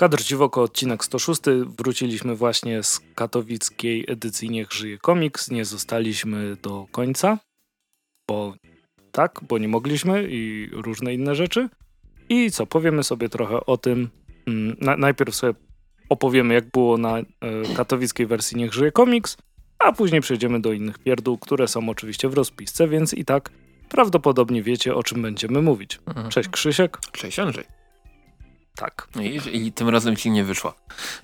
Kadr Dziwoko, odcinek 106. Wróciliśmy właśnie z katowickiej edycji Niech Żyje Komiks. Nie zostaliśmy do końca, bo tak, bo nie mogliśmy i różne inne rzeczy. I co, powiemy sobie trochę o tym. Mm, na, najpierw sobie opowiemy, jak było na e, katowickiej wersji Niech Żyje Komiks, a później przejdziemy do innych pierdół, które są oczywiście w rozpisce, więc i tak prawdopodobnie wiecie, o czym będziemy mówić. Mhm. Cześć Krzysiek. Cześć Andrzej. Tak. No I, I tym razem ci nie wyszła.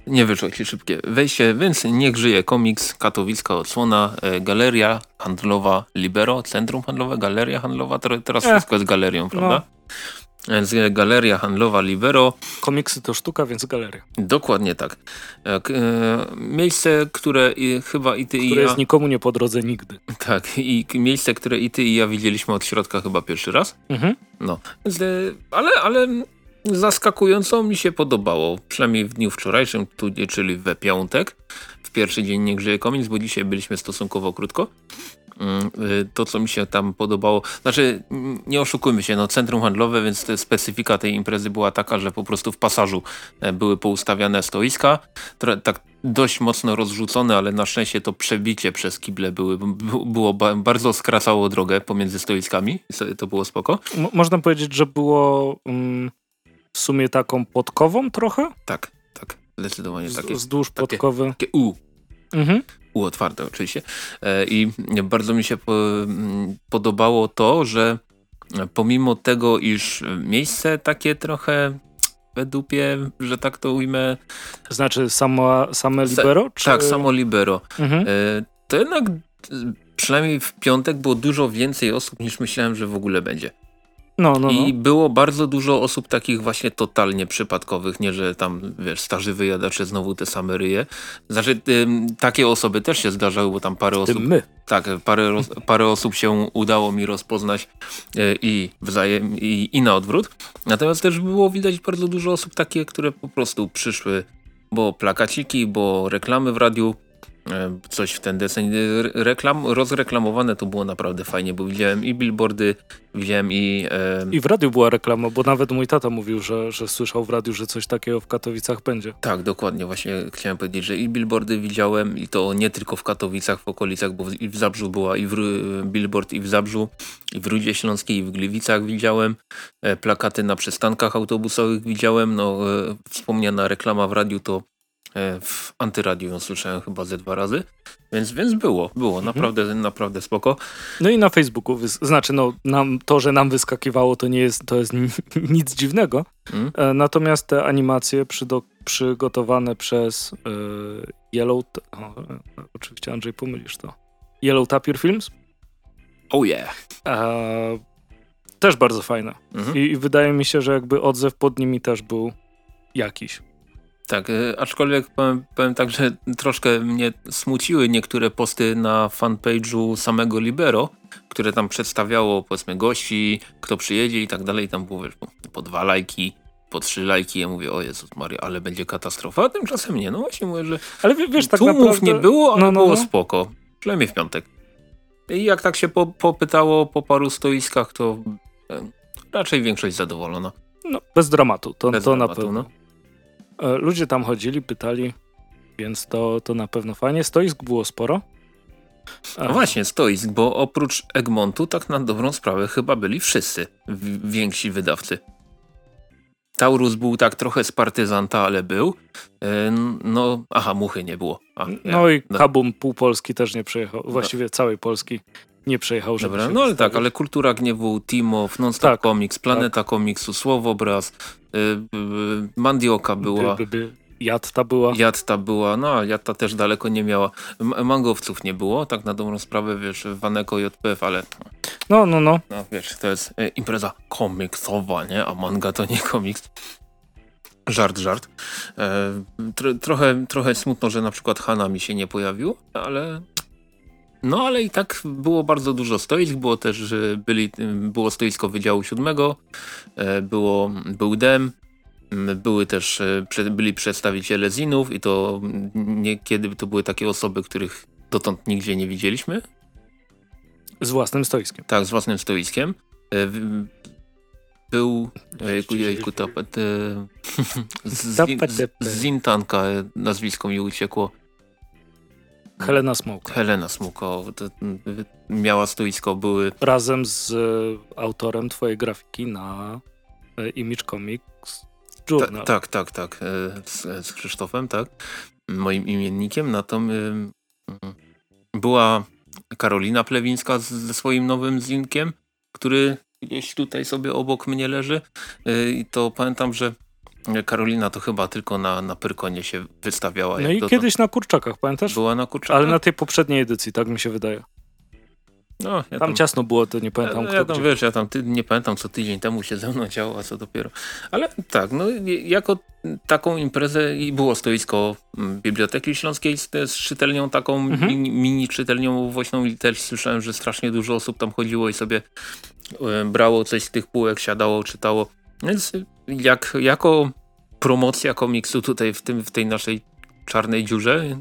Nie wyszło ci szybkie wejście, więc niech żyje komiks, katowicka odsłona, e, galeria handlowa Libero, centrum handlowe, galeria handlowa, Ter- teraz Eh, wszystko jest galerią, prawda? Więc e, galeria handlowa Libero, Komiksy to sztuka, więc galeria. dokładnie tak. E, e, miejsce, które i, chyba i ty i Które ja... jest nikomu nie po drodze nigdy. Tak, i miejsce, które i ty i ja widzieliśmy od środka chyba pierwszy raz. Mhm. No, e, ale, ale zaskakująco mi się podobało, przynajmniej w dniu wczorajszym, czyli we piątek, w pierwszy dzień Nie Grzeje Komiks, bo dzisiaj byliśmy stosunkowo krótko. Mm, y, To, co mi się tam podobało, znaczy nie oszukujmy się, no centrum handlowe, więc specyfika tej imprezy była taka, że po prostu w pasażu e, były poustawiane stoiska, tak dość mocno rozrzucone, ale na szczęście to przebicie przez kible były, było ba- bardzo skracało drogę pomiędzy stoiskami, to było spoko. M- można powiedzieć, że było mm, w sumie taką podkową trochę? Tak, tak, zdecydowanie Z, takie, wzdłuż takie- podkowy. takie U, Mhm. U otwarte oczywiście. E, I bardzo mi się podobało to, że pomimo tego, iż miejsce takie trochę dupie, że tak to ujmę, Znaczy sama, same Sa- libero? Czy... tak, samo libero, Mhm. e, to jednak przynajmniej w piątek było dużo więcej osób niż myślałem, że w ogóle będzie. No, no, no. I było bardzo dużo osób takich właśnie totalnie przypadkowych, nie że tam, wiesz, starzy wyjadacze znowu te same ryje. Znaczy, ym, takie osoby też się zdarzały, bo tam parę osób... My. Tak, parę, roz, parę osób się udało mi rozpoznać e, i wzajem, i, i na odwrót. Natomiast też było widać bardzo dużo osób takie, które po prostu przyszły, bo plakaciki, bo reklamy w radiu, coś w ten deseń. Re- Reklam, rozreklamowane to było naprawdę fajnie, bo widziałem i billboardy, widziałem i... E, I w radiu była reklama, bo nawet mój tata mówił, że, że słyszał w radiu, że coś takiego w Katowicach będzie. Tak, dokładnie. Właśnie chciałem powiedzieć, że i billboardy widziałem i to nie tylko w Katowicach, w okolicach, bo i w Zabrzu była i w, billboard i w Zabrzu, i w Rudzie Śląskiej, i w Gliwicach widziałem. E, plakaty na przystankach autobusowych widziałem. No, e, wspomniana reklama w radiu to e, w antyradiu ją słyszałem chyba ze dwa razy. Więc, więc było, było. Naprawdę, naprawdę spoko. No i na Facebooku, znaczy no, nam, to, że nam wyskakiwało, to nie jest, to jest ni- nic dziwnego. Mm? E, natomiast te animacje przydo- przygotowane przez e, Yellow... O, e, oczywiście Andrzej, pomylisz to. Yellow Tapir Films. Oh yeah. E, też bardzo fajne. Mhm. I, I wydaje mi się, że jakby odzew pod nimi też był jakiś. Tak, e, aczkolwiek powiem, powiem tak, że troszkę mnie smuciły niektóre posty na fanpage'u samego Libero, które tam przedstawiało powiedzmy gości, kto przyjedzie i tak dalej. Tam było wiesz, po, dwa lajki, po trzy lajki. Ja mówię, o Jezus Maria, ale będzie katastrofa. A tymczasem nie. No właśnie mówię, że Ale wie- wiesz, tak tłumów naprawdę... nie było, ale no, no, było no. spoko. Przynajmniej w piątek. I jak tak się po, popytało po paru stoiskach, to raczej większość zadowolona. No, bez dramatu, to, Bez to na dramatu, pewno. No. E, Ludzie tam chodzili, pytali, więc to, to na pewno fajnie. Stoisk było sporo. E, No właśnie, stoisk, bo oprócz Egmontu tak na dobrą sprawę chyba byli wszyscy więksi wydawcy. Taurus był tak trochę z partyzanta, ale był. E, No, aha, muchy nie było. A, ja- No i no. Kabum pół Polski też nie przejechał, właściwie całej Polski nie przejechał, żeby Dobra, no ale tak, ale Kultura Gniewu, Timow, Nonstop Tak, Comics, Planeta Komiksu, Słowobraz, Mandioka była, By, by, by. Jatta była. Jatta była, no a Jatta też daleko nie miała. M- mangowców nie było, tak na dobrą sprawę, wiesz, Waneko, JPF, ale No, no, no. No wiesz, to jest e, impreza komiksowa, nie? A manga to nie komiks. Żart, żart. E, tro, trochę, trochę smutno, że na przykład Hana mi się nie pojawił, ale... No ale i tak było bardzo dużo stoisk, było też, że byli, było stoisko Wydziału Siódmego, e, było, był DEM, były też, e, byli przedstawiciele zinów i to niekiedy to były takie osoby, których dotąd nigdzie nie widzieliśmy, Z własnym stoiskiem. tak, z własnym stoiskiem. E, był jejku, jejku, tapet, z, z, z Zintanka nazwisko mi uciekło. Helena Smoke. Helena Smoke, o, to, miała stoisko, były... Razem z e, autorem twojej grafiki na e, Image Comics Journal. Ta, tak, tak, tak, e, z, z Krzysztofem, tak, moim imiennikiem, natomiast była Karolina Plewińska ze swoim nowym zinkiem, który gdzieś tutaj sobie obok mnie leży i to pamiętam, że Karolina to chyba tylko na, na Pyrkonie się wystawiała. No i to, kiedyś na Kurczakach, pamiętasz? Była na Kurczakach? Ale na tej poprzedniej edycji, tak mi się wydaje. No, ja tam, tam, ciasno było, to nie pamiętam ja, ja tam, wiesz, ja tam ty, nie pamiętam, co tydzień temu się ze mną działo, a co dopiero. Ale tak, no jako taką imprezę i było stoisko mm, Biblioteki Śląskiej z, z czytelnią taką, mhm. mini, mini czytelnią woźną i też słyszałem, że strasznie dużo osób tam chodziło i sobie e, brało coś z tych półek, siadało, czytało. Więc jak, jako promocja komiksu tutaj w, tym, w tej naszej czarnej dziurze,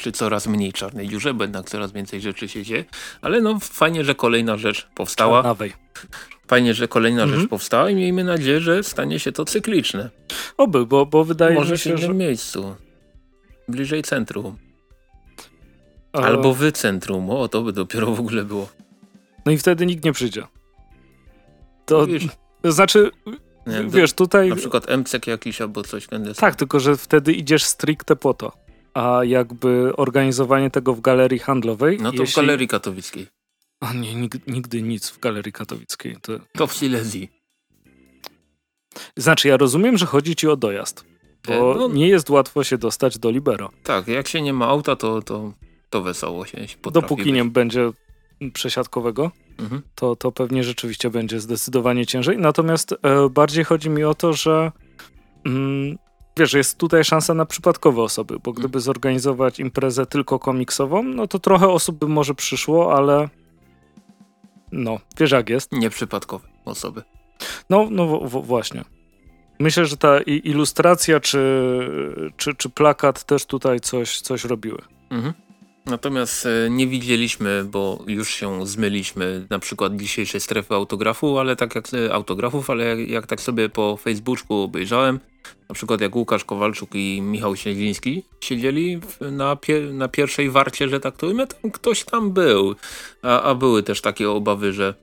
czy coraz mniej czarnej dziurze, bo jednak coraz więcej rzeczy się dzieje, ale no fajnie, że kolejna rzecz powstała. Czarnawej. Fajnie, że kolejna mhm. rzecz powstała i miejmy nadzieję, że stanie się to cykliczne. Oby, bo, bo wydaje Może mi się, w innym że... miejscu. Bliżej centrum. Albo w centrum. O, to by dopiero w ogóle było. No i wtedy nikt nie przyjdzie. To... Wiesz, znaczy, nie, wiesz, tutaj... Na przykład MCK jakiś albo coś. Tak, tylko że wtedy idziesz stricte po to. A jakby organizowanie tego w galerii handlowej... No to jeśli... w galerii katowickiej. A nie, nigdy, nigdy nic w galerii katowickiej. To... to w Silesii. Znaczy, ja rozumiem, że chodzi ci o dojazd. Bo no, nie jest łatwo się dostać do Libero. Tak, jak się nie ma auta, to, to, to wesoło się Dopóki być. nie będzie przesiadkowego, mhm. to, to pewnie rzeczywiście będzie zdecydowanie ciężej. Natomiast e, bardziej chodzi mi o to, że mm, wiesz, jest tutaj szansa na przypadkowe osoby, bo gdyby mhm. zorganizować imprezę tylko komiksową, no to trochę osób by może przyszło, ale no, wiesz jak jest. Nieprzypadkowe osoby. No, no właśnie. Myślę, że ta ilustracja czy, czy, czy plakat też tutaj coś, coś robiły. Mhm. Natomiast e, nie widzieliśmy, bo już się zmyliśmy na przykład dzisiejszej strefy autografu, ale tak jak e, autografów, ale jak, jak tak sobie po Facebooku obejrzałem, na przykład jak Łukasz Kowalczuk i Michał Siedziński siedzieli na, pie, na pierwszej warcie, że tak to ujmę, tam ktoś tam był. A, a były też takie obawy, że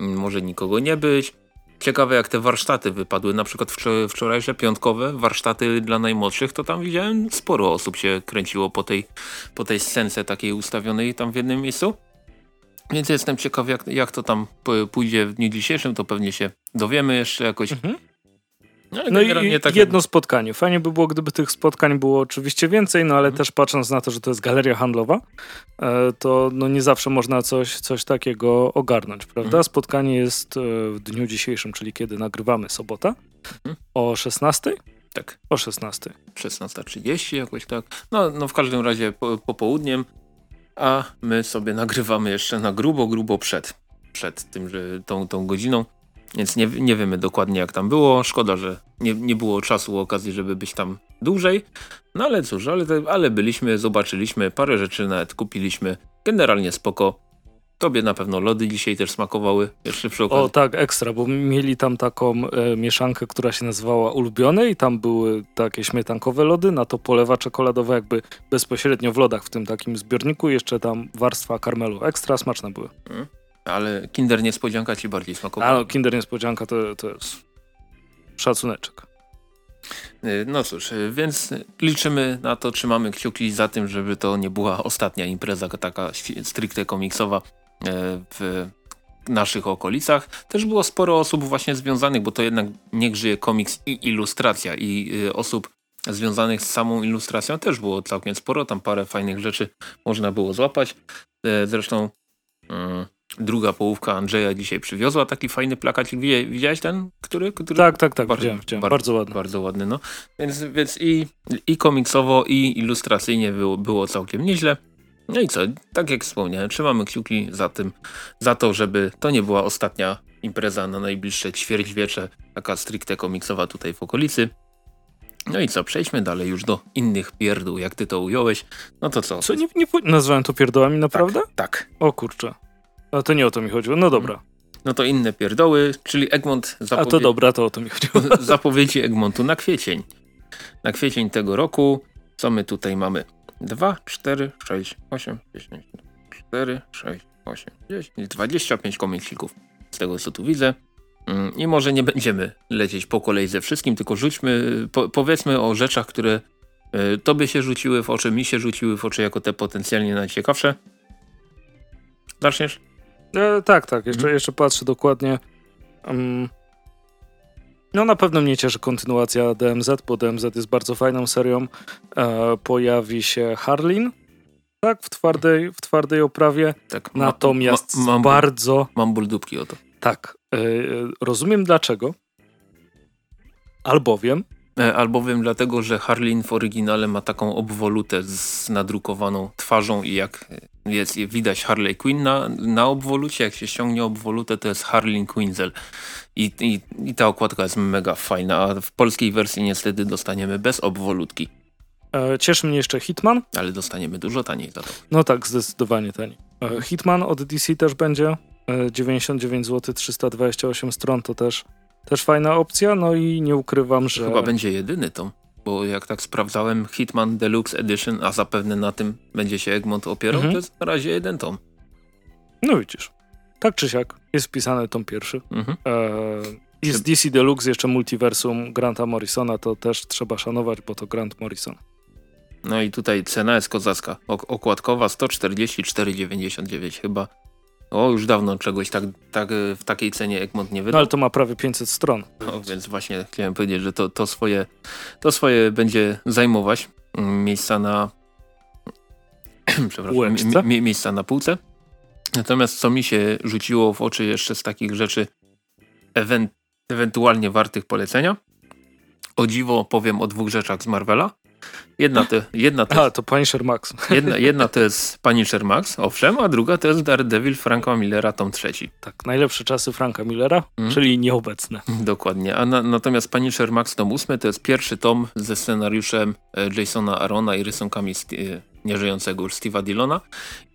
może nikogo nie być. Ciekawe jak te warsztaty wypadły, na przykład wczorajsze piątkowe warsztaty dla najmłodszych, to tam widziałem sporo osób się kręciło po tej, po tej scence takiej ustawionej tam w jednym miejscu. Więc jestem ciekaw jak, jak to tam pójdzie w dniu dzisiejszym, to pewnie się dowiemy jeszcze jakoś. Mhm. No, no i tak jedno spotkanie. Fajnie by było, gdyby tych spotkań było oczywiście więcej, no ale mhm. też patrząc na to, że to jest galeria handlowa, e, to no nie zawsze można coś, coś takiego ogarnąć, prawda? Mhm. Spotkanie jest e, w dniu dzisiejszym, czyli kiedy nagrywamy sobota mhm. o 16? Tak. O 16. 16.30 jakoś tak. No, no w każdym razie po, popołudniem, a my sobie nagrywamy jeszcze na grubo, grubo przed, przed tym, że tą, tą godziną. Więc nie, nie wiemy dokładnie jak tam było. Szkoda, że nie, nie było czasu, okazji, żeby być tam dłużej. No ale cóż, ale, ale byliśmy, zobaczyliśmy, parę rzeczy nawet kupiliśmy. Generalnie spoko. Tobie na pewno lody dzisiaj też smakowały, jeszcze przy okazji. O tak, ekstra, bo mieli tam taką e, mieszankę, która się nazywała ulubione i tam były takie śmietankowe lody, na to polewa czekoladowa jakby bezpośrednio w lodach w tym takim zbiorniku, jeszcze tam warstwa karmelu. Ekstra smaczne były. Hmm. Ale Kinder Niespodzianka ci bardziej smakowało? No, Kinder Niespodzianka to, to jest szacuneczek. Y, no cóż, y, więc liczymy na to, trzymamy kciuki za tym, żeby to nie była ostatnia impreza taka stricte komiksowa y, w naszych okolicach. Też było sporo osób właśnie związanych, bo to jednak niech żyje komiks i ilustracja i osób związanych z samą ilustracją też było całkiem sporo. Tam parę fajnych rzeczy można było złapać. Zresztą druga połówka Andrzeja dzisiaj przywiozła taki fajny plakacik. Widziałeś ten? Który? który? Tak, tak, tak. Bardzo, widziałem, widziałem. Bardzo, bardzo ładny. Bardzo ładny, no. Więc, więc i, i komiksowo, i ilustracyjnie było, było całkiem nieźle. No i co, tak jak wspomniałem, trzymamy kciuki za tym, za to, żeby to nie była ostatnia impreza na najbliższe ćwierćwiecze, taka stricte komiksowa tutaj w okolicy. No i co, przejdźmy dalej już do innych pierdół, jak ty to ująłeś. No to co? Co, nie, nie nazwałem to pierdołami naprawdę? Tak, tak. O kurczę. A to nie o to mi chodziło. No dobra. No to inne pierdoły, czyli Egmont zapowie... A to dobra, to o to mi chodziło. zapowiedzi Egmontu na kwiecień. Na kwiecień tego roku, co my tutaj mamy? 2, 4, 6, 8, 10, 4, 6, 8, 10, 25 komiksików z tego co tu widzę. Mm, I może nie będziemy lecieć po kolei ze wszystkim, tylko rzućmy, po, powiedzmy o rzeczach, które y, tobie się rzuciły w oczy, mi się rzuciły w oczy jako te potencjalnie najciekawsze. Zaczniesz? E, tak, tak. Jeszcze, hmm. jeszcze patrzę dokładnie. Um, no na pewno mnie cieszy kontynuacja DMZ, bo DMZ jest bardzo fajną serią. E, pojawi się Harlin, tak, w twardej, w twardej oprawie. Tak, Natomiast ma, ma, mam, bardzo... Mam ból dupki o to. Tak, e, rozumiem dlaczego. Albowiem E, albowiem dlatego, że Harlin w oryginale ma taką obwolutę z nadrukowaną twarzą i jak jest widać Harley Quinn na, na obwolucie, jak się ściągnie obwolutę, to jest Harlin Quinzel. I, i, I ta okładka jest mega fajna, a w polskiej wersji niestety dostaniemy bez obwolutki. E, cieszy mnie jeszcze Hitman. Ale dostaniemy dużo taniej za to. No tak, zdecydowanie taniej. E, Hitman od DC też będzie. 99 zł, 328 stron to też też fajna opcja, no i nie ukrywam, że... Chyba będzie jedyny tom, bo jak tak sprawdzałem Hitman Deluxe Edition, a zapewne na tym będzie się Egmont opierał, mhm. to jest na razie jeden tom. No widzisz. Tak czy siak, jest wpisany tom pierwszy. Mhm. E, z DC Deluxe jeszcze multiversum Granta Morrisona, to też trzeba szanować, bo to Grant Morrison. No i tutaj cena jest kozacka. okładkowa 144,99 chyba. O, już dawno czegoś tak, tak w takiej cenie Egmont nie wydał. No ale to ma prawie 500 stron. No, więc właśnie chciałem powiedzieć, że to, to, swoje, to swoje będzie zajmować mm, miejsca na przepraszam, mi, miejsca na półce. Natomiast co mi się rzuciło w oczy jeszcze z takich rzeczy ewent ewentualnie wartych polecenia. O dziwo powiem o dwóch rzeczach z Marvela. Jedna to, jedna to, a, to Punisher Max. Jedna, jedna to jest Punisher Max, owszem, a druga to jest Daredevil Franka Millera, tom trzeci. Tak, najlepsze czasy Franka Millera, mm. czyli nieobecne. Dokładnie, a na, natomiast Punisher Max tom ósmy to jest pierwszy tom ze scenariuszem e, Jasona Arona i rysunkami e, nieżyjącego już Steve'a Dillona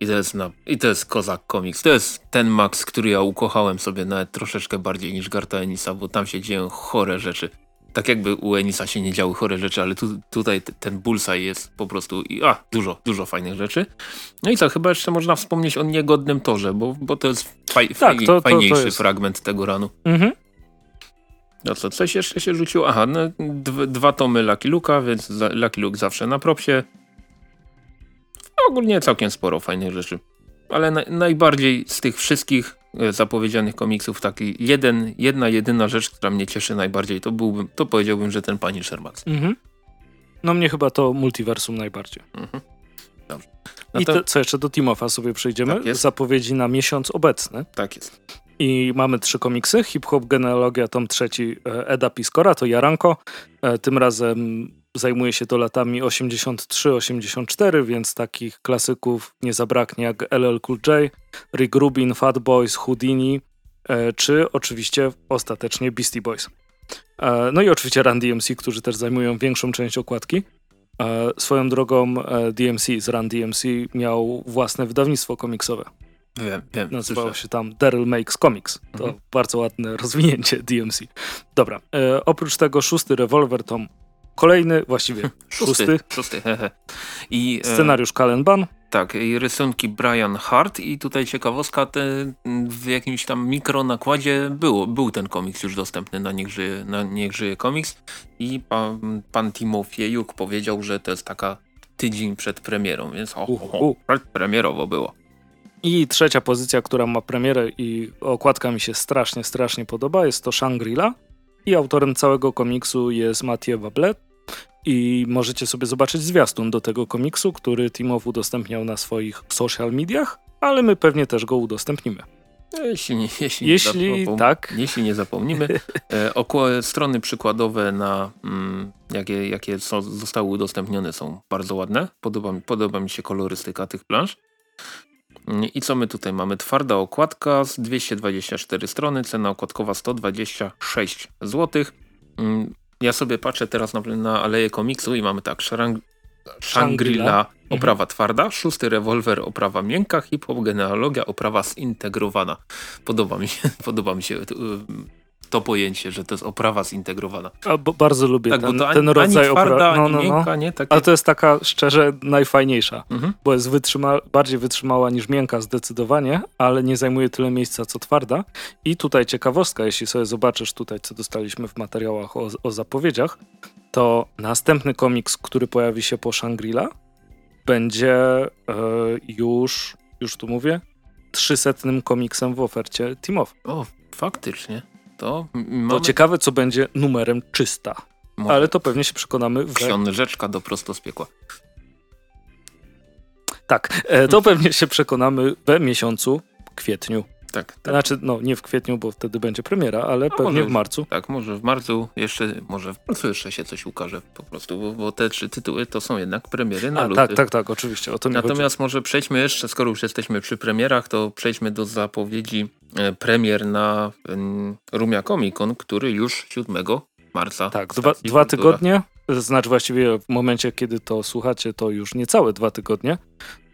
i to jest, na, i to jest kozak komiks. To jest ten Max, który ja ukochałem sobie nawet troszeczkę bardziej niż Garta Enisa, bo tam się dzieją chore rzeczy tak jakby u Enisa się nie działy chore rzeczy, ale tu, tutaj ten bullseye jest po prostu i a, dużo, dużo fajnych rzeczy. No i co, chyba jeszcze można wspomnieć o niegodnym torze, bo, bo to jest faj, tak, faj, to, fajniejszy to jest... fragment tego ranu. Mhm. No co, coś jeszcze się rzuciło? Aha, no, dwa tomy Lucky Luka, więc Lucky Luke zawsze na propsie. Ogólnie całkiem sporo fajnych rzeczy. Ale na, najbardziej z tych wszystkich zapowiedzianych komiksów taki jeden, jedna, jedyna rzecz, która mnie cieszy najbardziej, to byłbym, to powiedziałbym, że ten Pani Shermax. Mhm. No mnie chyba to multiversum najbardziej. Mhm. Dobrze. No I to, co jeszcze do Timofa sobie przejdziemy. Tak Zapowiedzi na miesiąc obecny. Tak jest. I mamy trzy komiksy. Hip Hop Genealogia, tom trzeci e, Eda Piskora, to Jaranko. E, tym razem zajmuje się to latami 83-84, więc takich klasyków nie zabraknie jak LL Cool J, Rick Rubin, Fat Boys, Houdini, e, czy oczywiście ostatecznie Beastie Boys. E, no i oczywiście Run DMC, którzy też zajmują większą część okładki. E, swoją drogą DMC z Run DMC miał własne wydawnictwo komiksowe. Wiem, wiem. Nazywało słyszę. się tam Daryl Makes Comics. To mhm. bardzo ładne rozwinięcie DMC. Dobra, e, oprócz tego szósty rewolwer tom Kolejny, właściwie szósty. Szósty, I, e, Scenariusz Kalen Ban. Tak, i rysunki Brian Hart i tutaj ciekawostka, te, w jakimś tam mikronakładzie było, był ten komiks już dostępny na Niech Żyje, na Niech Żyje Komiks i pan, pan Timofiejuk powiedział, że to jest taka tydzień przed premierą, więc o, uh. premierowo było. I trzecia pozycja, która ma premierę i okładka mi się strasznie, strasznie podoba, jest to Shangri-La. I autorem całego komiksu jest Mathieu Bablet. I możecie sobie zobaczyć zwiastun do tego komiksu, który Timow udostępniał na swoich social mediach, ale my pewnie też go udostępnimy. Jeśli, nie, jeśli, jeśli nie tak. Jeśli nie zapomnimy. E, strony przykładowe, na mm, jakie, jakie są, zostały udostępnione są bardzo ładne. Podoba mi, podoba mi się kolorystyka tych plansz. I co my tutaj mamy? Twarda okładka z 224 strony, cena okładkowa 126 zł. Mm, ja sobie patrzę teraz na, na Aleję Komiksu i mamy tak, Shang Shangri-La oprawa twarda, szósty rewolwer, oprawa miękka, hip-hop, genealogia, oprawa zintegrowana. Podoba mi się, podoba mi się y, to pojęcie, że to jest oprawa zintegrowana. A, bardzo lubię Tak, ten, to ani, ten rodzaj oprawy. No, no, no. miękka, nie? Takie... Ale to jest taka szczerze najfajniejsza, Mhm. bo jest wytrzyma bardziej wytrzymała niż miękka zdecydowanie, ale nie zajmuje tyle miejsca co twarda. I tutaj ciekawostka, jeśli sobie zobaczysz tutaj, co dostaliśmy w materiałach o, o zapowiedziach, to następny komiks, który pojawi się po Shangri-La, będzie e, już, już tu mówię, trzysetnym komiksem w ofercie Teamow. O, faktycznie. To mamy ciekawe, co będzie numerem 300, może ale to pewnie się przekonamy w książeczka do prosto z piekła. Tak, e, to pewnie się przekonamy we miesiącu kwietniu. Tak, tak. Znaczy, no nie w kwietniu, bo wtedy będzie premiera, ale No, pewnie w marcu. Tak, może w marcu jeszcze, może w marcu jeszcze się coś ukaże po prostu, bo, bo te trzy tytuły to są jednak premiery na A, luty. tak, tak, tak, oczywiście, o to chodzi. Natomiast może przejdźmy jeszcze, skoro już jesteśmy przy premierach, to przejdźmy do zapowiedzi e, premier na mm, Rumia Comic Con, który już 7 marca. Tak, dwa, dwa tygodnie, znaczy właściwie w momencie, kiedy to słuchacie, to już niecałe dwa tygodnie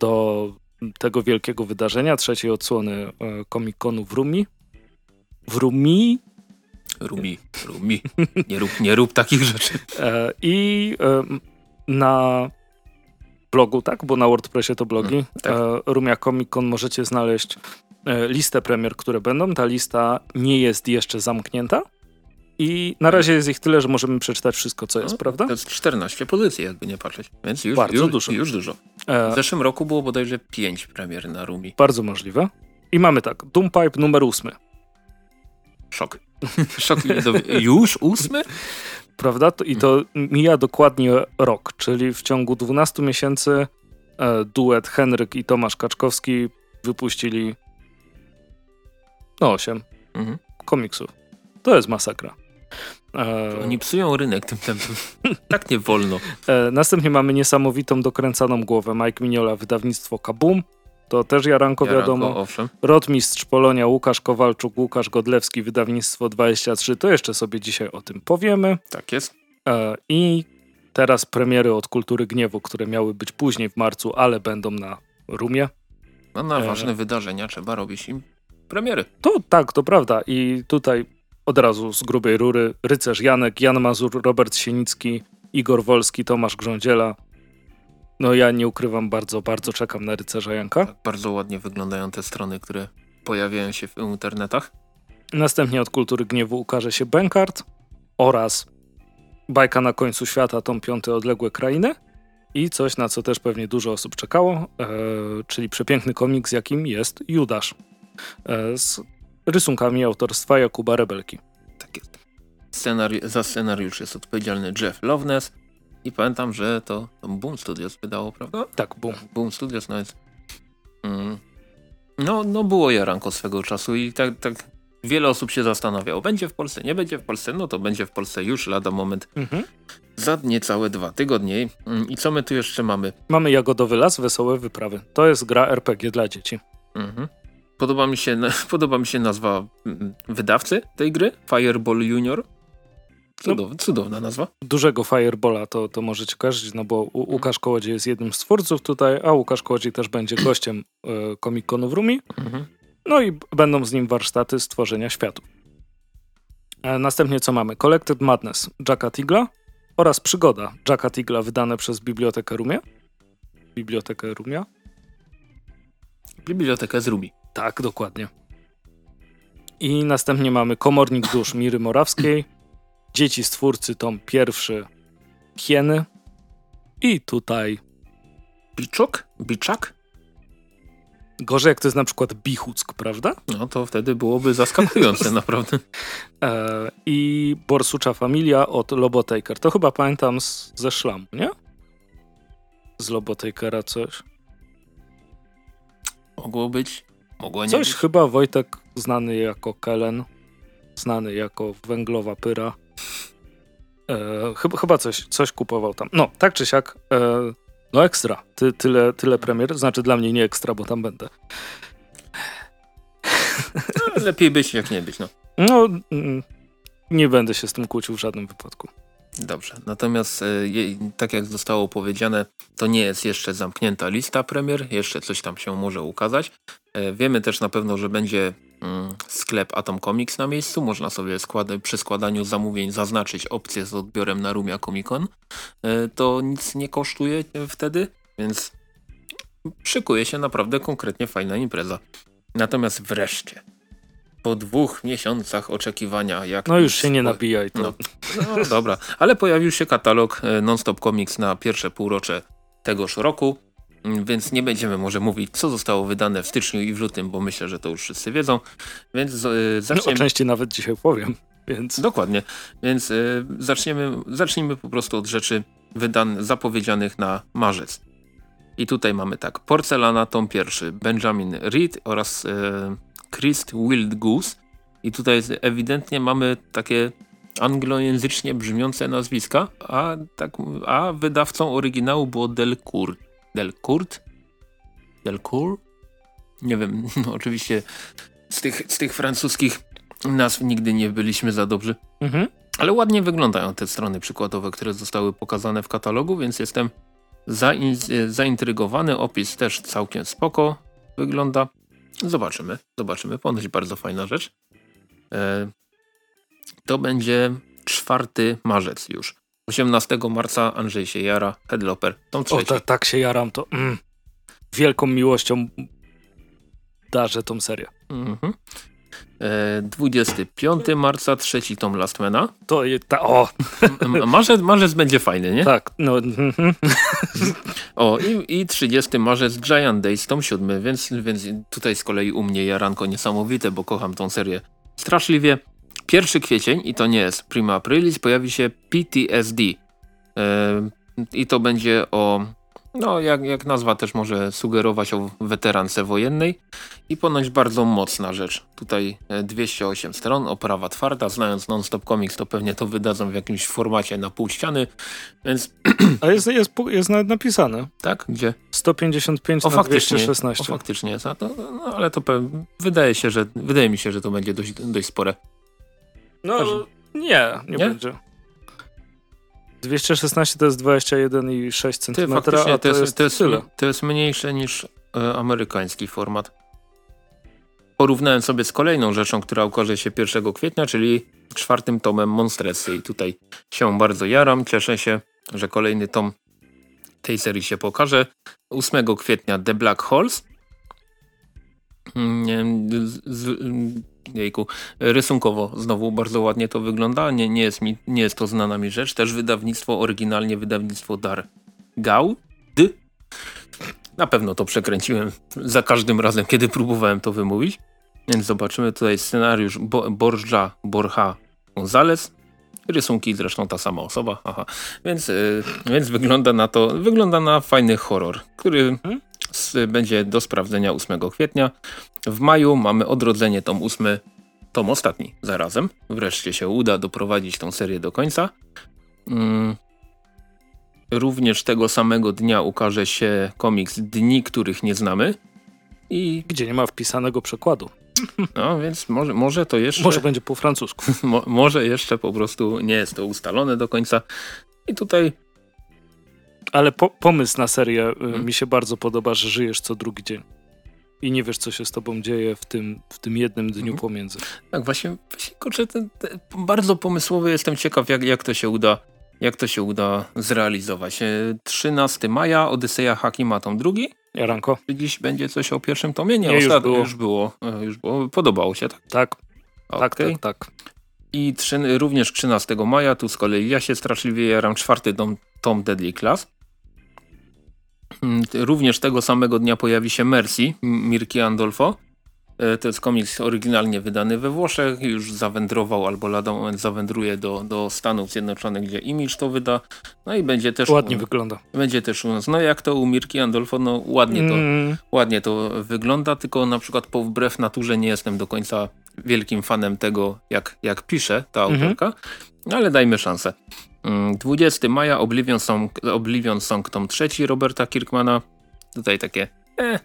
do tego wielkiego wydarzenia, trzeciej odsłony e, Comic-Conu w Rumi. W Rumi Rumi, Rumi. Nie rób, nie rób takich rzeczy. E, I e, na blogu, tak? Bo na WordPressie to blogi. Mm, tak. Rumia Comic Con możecie znaleźć listę premier, które będą. Ta lista nie jest jeszcze zamknięta. I na razie jest ich tyle, że możemy przeczytać wszystko, co jest, No, prawda? To jest 14 pozycji, jakby nie patrzeć. Więc już, Bardzo już, dużo. już dużo. E, W zeszłym roku było bodajże 5 premier na Rumi. bardzo możliwe. I mamy tak, Doompipe numer ósmy, Szok. Szok. Już ósmy? prawda? I to mija dokładnie rok, czyli w ciągu 12 miesięcy e, duet Henryk i Tomasz Kaczkowski wypuścili no 8 Mhm. komiksów. To jest masakra. E, Oni psują rynek tym tempem. tak nie wolno. e, następnie mamy niesamowitą dokręcaną głowę Mike Mignola, wydawnictwo Kabum. To też Jaranko, Jaranko, wiadomo. owszem. Rotmistrz Polonia, Łukasz Kowalczuk, Łukasz Godlewski, wydawnictwo 23. To jeszcze sobie dzisiaj o tym powiemy. Tak jest. E, I teraz premiery od Kultury Gniewu, które miały być później w marcu, ale będą na Rumie. No na ważne wydarzenia trzeba robić im premiery. To tak, to prawda. I tutaj od razu z grubej rury rycerz Janek, Jan Mazur, Robert Sienicki, Igor Wolski, Tomasz Grządziela. No ja nie ukrywam, bardzo, bardzo czekam na rycerza Janka. Tak bardzo ładnie wyglądają te strony, które pojawiają się w internetach. Następnie od Kultury Gniewu ukaże się Bankart oraz Bajka na końcu świata, tom piąty Odległe Krainy i coś, na co też pewnie dużo osób czekało, e, czyli przepiękny komiks, jakim jest Judasz e, z rysunkami autorstwa Jakuba Rebelki. Tak jest. Scenari za scenariusz jest odpowiedzialny Jeff Loveness i pamiętam, że to, to Boom Studios wydało, prawda? Tak, bum. Boom Studios, no jest... Mm, no, no było Jaranko swego czasu i tak, tak wiele osób się zastanawiało, będzie w Polsce, nie będzie w Polsce, no to będzie w Polsce już lada moment Mhm. za niecałe dwa tygodnie. Mm, I co my tu jeszcze mamy? Mamy Jagodowy Las, Wesołe Wyprawy. To jest gra RPG dla dzieci. Mhm. Podoba, mi się, podoba mi się nazwa mm, wydawcy tej gry, Fireball Junior. Cudow, Cudowna nazwa. Dużego Firebola to, to możecie kojarzyć, no bo U- Łukasz Kołodziej jest jednym z twórców tutaj, a Łukasz Kołodziej też będzie gościem e, Comic-Conu w Rumi. Mhm. No i będą z nim warsztaty stworzenia światów. E, następnie co mamy? Collected Madness Jacka Tigla oraz Przygoda Jacka Tigla wydane przez Bibliotekę Rumie. Bibliotekę Rumia? Biblioteka z Rubi. Tak, dokładnie. I następnie mamy Komornik Dusz Miry Morawskiej, Dzieci Stwórcy, tom pierwszy Hieny i tutaj Biczok? Biczak? gorzej jak to jest na przykład Bichuck, prawda? No to wtedy byłoby zaskakujące naprawdę. E, I Borsucza Familia od Lobotaker. To chyba pamiętam z, ze szlamu, nie? Z Lobotakera coś. Mogło być, mogło nie Coś być. chyba Wojtek znany jako Kellen, znany jako Węglowa Pyra. E, chyba, chyba coś, coś kupował tam. No, tak czy siak, e, no ekstra. Ty, tyle, tyle premier, znaczy dla mnie nie ekstra, bo tam będę. No, lepiej być jak nie być, no. No, mm, nie będę się z tym kłócił w żadnym wypadku. Dobrze, natomiast tak jak zostało powiedziane, to nie jest jeszcze zamknięta lista premier, jeszcze coś tam się może ukazać. Wiemy też na pewno, że będzie mm, sklep Atom Comics na miejscu, można sobie przy składaniu zamówień zaznaczyć opcję z odbiorem na Rumia Comic Con. To nic nie kosztuje wtedy, więc szykuje się naprawdę konkretnie fajna impreza. Natomiast wreszcie, po dwóch miesiącach oczekiwania. Jak no już się nie nabijaj. To. No, no dobra, ale pojawił się katalog e, Non-Stop Comics na pierwsze półrocze tegoż roku, mm, więc nie będziemy może mówić, co zostało wydane w styczniu i w lutym, bo myślę, że to już wszyscy wiedzą. Więc yy, zaczniemy... No, części nawet dzisiaj powiem. Więc... Dokładnie, więc yy, zaczniemy, zacznijmy po prostu od rzeczy wydan zapowiedzianych na marzec. I tutaj mamy tak, Porcelana, tom pierwszy, Benjamin Reed oraz e, Christ Wild Goose. I tutaj ewidentnie mamy takie anglojęzycznie brzmiące nazwiska, a, tak, a wydawcą oryginału było Delcourt. Delcourt? Delcourt? Nie wiem, no oczywiście z tych, z tych francuskich nazw nigdy nie byliśmy za dobrzy. Mhm. Ale ładnie wyglądają te strony przykładowe, które zostały pokazane w katalogu, więc jestem zain zaintrygowany. Opis też całkiem spoko wygląda. Zobaczymy, zobaczymy. Ponoć bardzo fajna rzecz. E, to będzie 4 marzec już. 18 marca Andrzej się jara, Headloper, tom trzeci. O, tak, tak się jaram, to mm, wielką miłością darzę tą serię. Mhm. 25 marca, trzeci tom Lastmana. To ta, o! Marzec, marzec będzie fajny, nie? Tak. No. Mhm. o, i, i 30 marzec Giant Days, tom siódmy, więc, więc tutaj z kolei u mnie jaranko niesamowite, bo kocham tą serię straszliwie. Pierwszy kwiecień, i to nie jest Prima Aprilis, pojawi się PTSD. I to będzie o no, jak, jak nazwa też może sugerować o weterance wojennej i ponoć bardzo mocna rzecz. Tutaj 208 e, stron, oprawa twarda, znając Non-Stop Comics to pewnie to wydadzą w jakimś formacie na pół ściany, więc... A jest, jest, jest nawet napisane. Tak? Gdzie? 155 o, na 216. O, faktycznie jest, to, no, ale to wydaje się, że wydaje mi się, że to będzie dość, dość spore. No, nie, nie, nie, będzie. 216 to jest 21,6 cm, a to, to, jest, jest, to, jest, to jest mniejsze niż e, amerykański format. Porównałem sobie z kolejną rzeczą, która ukaże się 1 kwietnia, czyli czwartym tomem Monstresy. I tutaj się bardzo jaram, cieszę się, że kolejny tom tej serii się pokaże. 8 kwietnia The Black Holes. Jejku, rysunkowo znowu bardzo ładnie to wygląda. Nie, nie, jest mi, nie jest to znana mi rzecz. Też wydawnictwo, oryginalnie wydawnictwo Dar Gau. D. Na pewno to przekręciłem za każdym razem, kiedy próbowałem to wymówić. Więc zobaczymy tutaj scenariusz Bo Borja Borja Gonzalez. Rysunki zresztą ta sama osoba. Aha. Więc, yy, więc wygląda na to, wygląda na fajny horror, który hmm? Będzie do sprawdzenia 8 kwietnia. W maju mamy odrodzenie tom 8, tom ostatni zarazem. Wreszcie się uda doprowadzić tą serię do końca. Mm. Również tego samego dnia ukaże się komiks Dni, których nie znamy. I gdzie nie ma wpisanego przekładu. No więc może, może to jeszcze... Może będzie po francusku. Mo, może jeszcze po prostu nie jest to ustalone do końca. I tutaj ale po, pomysł na serię hmm. mi się bardzo podoba, że żyjesz co drugi dzień. I nie wiesz, co się z tobą dzieje w tym, w tym jednym dniu hmm. pomiędzy. Tak, właśnie, właśnie kurczę, ten, ten, bardzo pomysłowy jestem ciekaw, jak, jak to się uda jak to się uda zrealizować. 13 e, maja, Odyseja Hakima tom drugi. Jaranko. Czy dziś będzie coś o pierwszym tomie? Nie, Nie już, było. już było. E, już było. Podobało się, tak? Tak. Okay. Tak, tak, tak. I trzy, również 13 maja, tu z kolei ja się straszliwie jaram czwarty tom, tom Deadly Class. Mm, również tego samego dnia pojawi się Mercy Mirki Andolfo. E, to jest komiks oryginalnie wydany we Włoszech, już zawędrował albo lada moment zawędruje do, do Stanów Zjednoczonych, gdzie Image to wyda. No i będzie też... Ładnie u, wygląda. Będzie też u nas. No jak to u Mirki Andolfo, no ładnie to, mm. ładnie to wygląda, tylko na przykład po wbrew naturze nie jestem do końca wielkim fanem tego, jak, jak pisze ta mhm. autorka, mm -hmm. ale dajmy szansę. 20 mm, maja Oblivion Song, Oblivion Song tom trzeci Roberta Kirkmana. Tutaj takie, eh,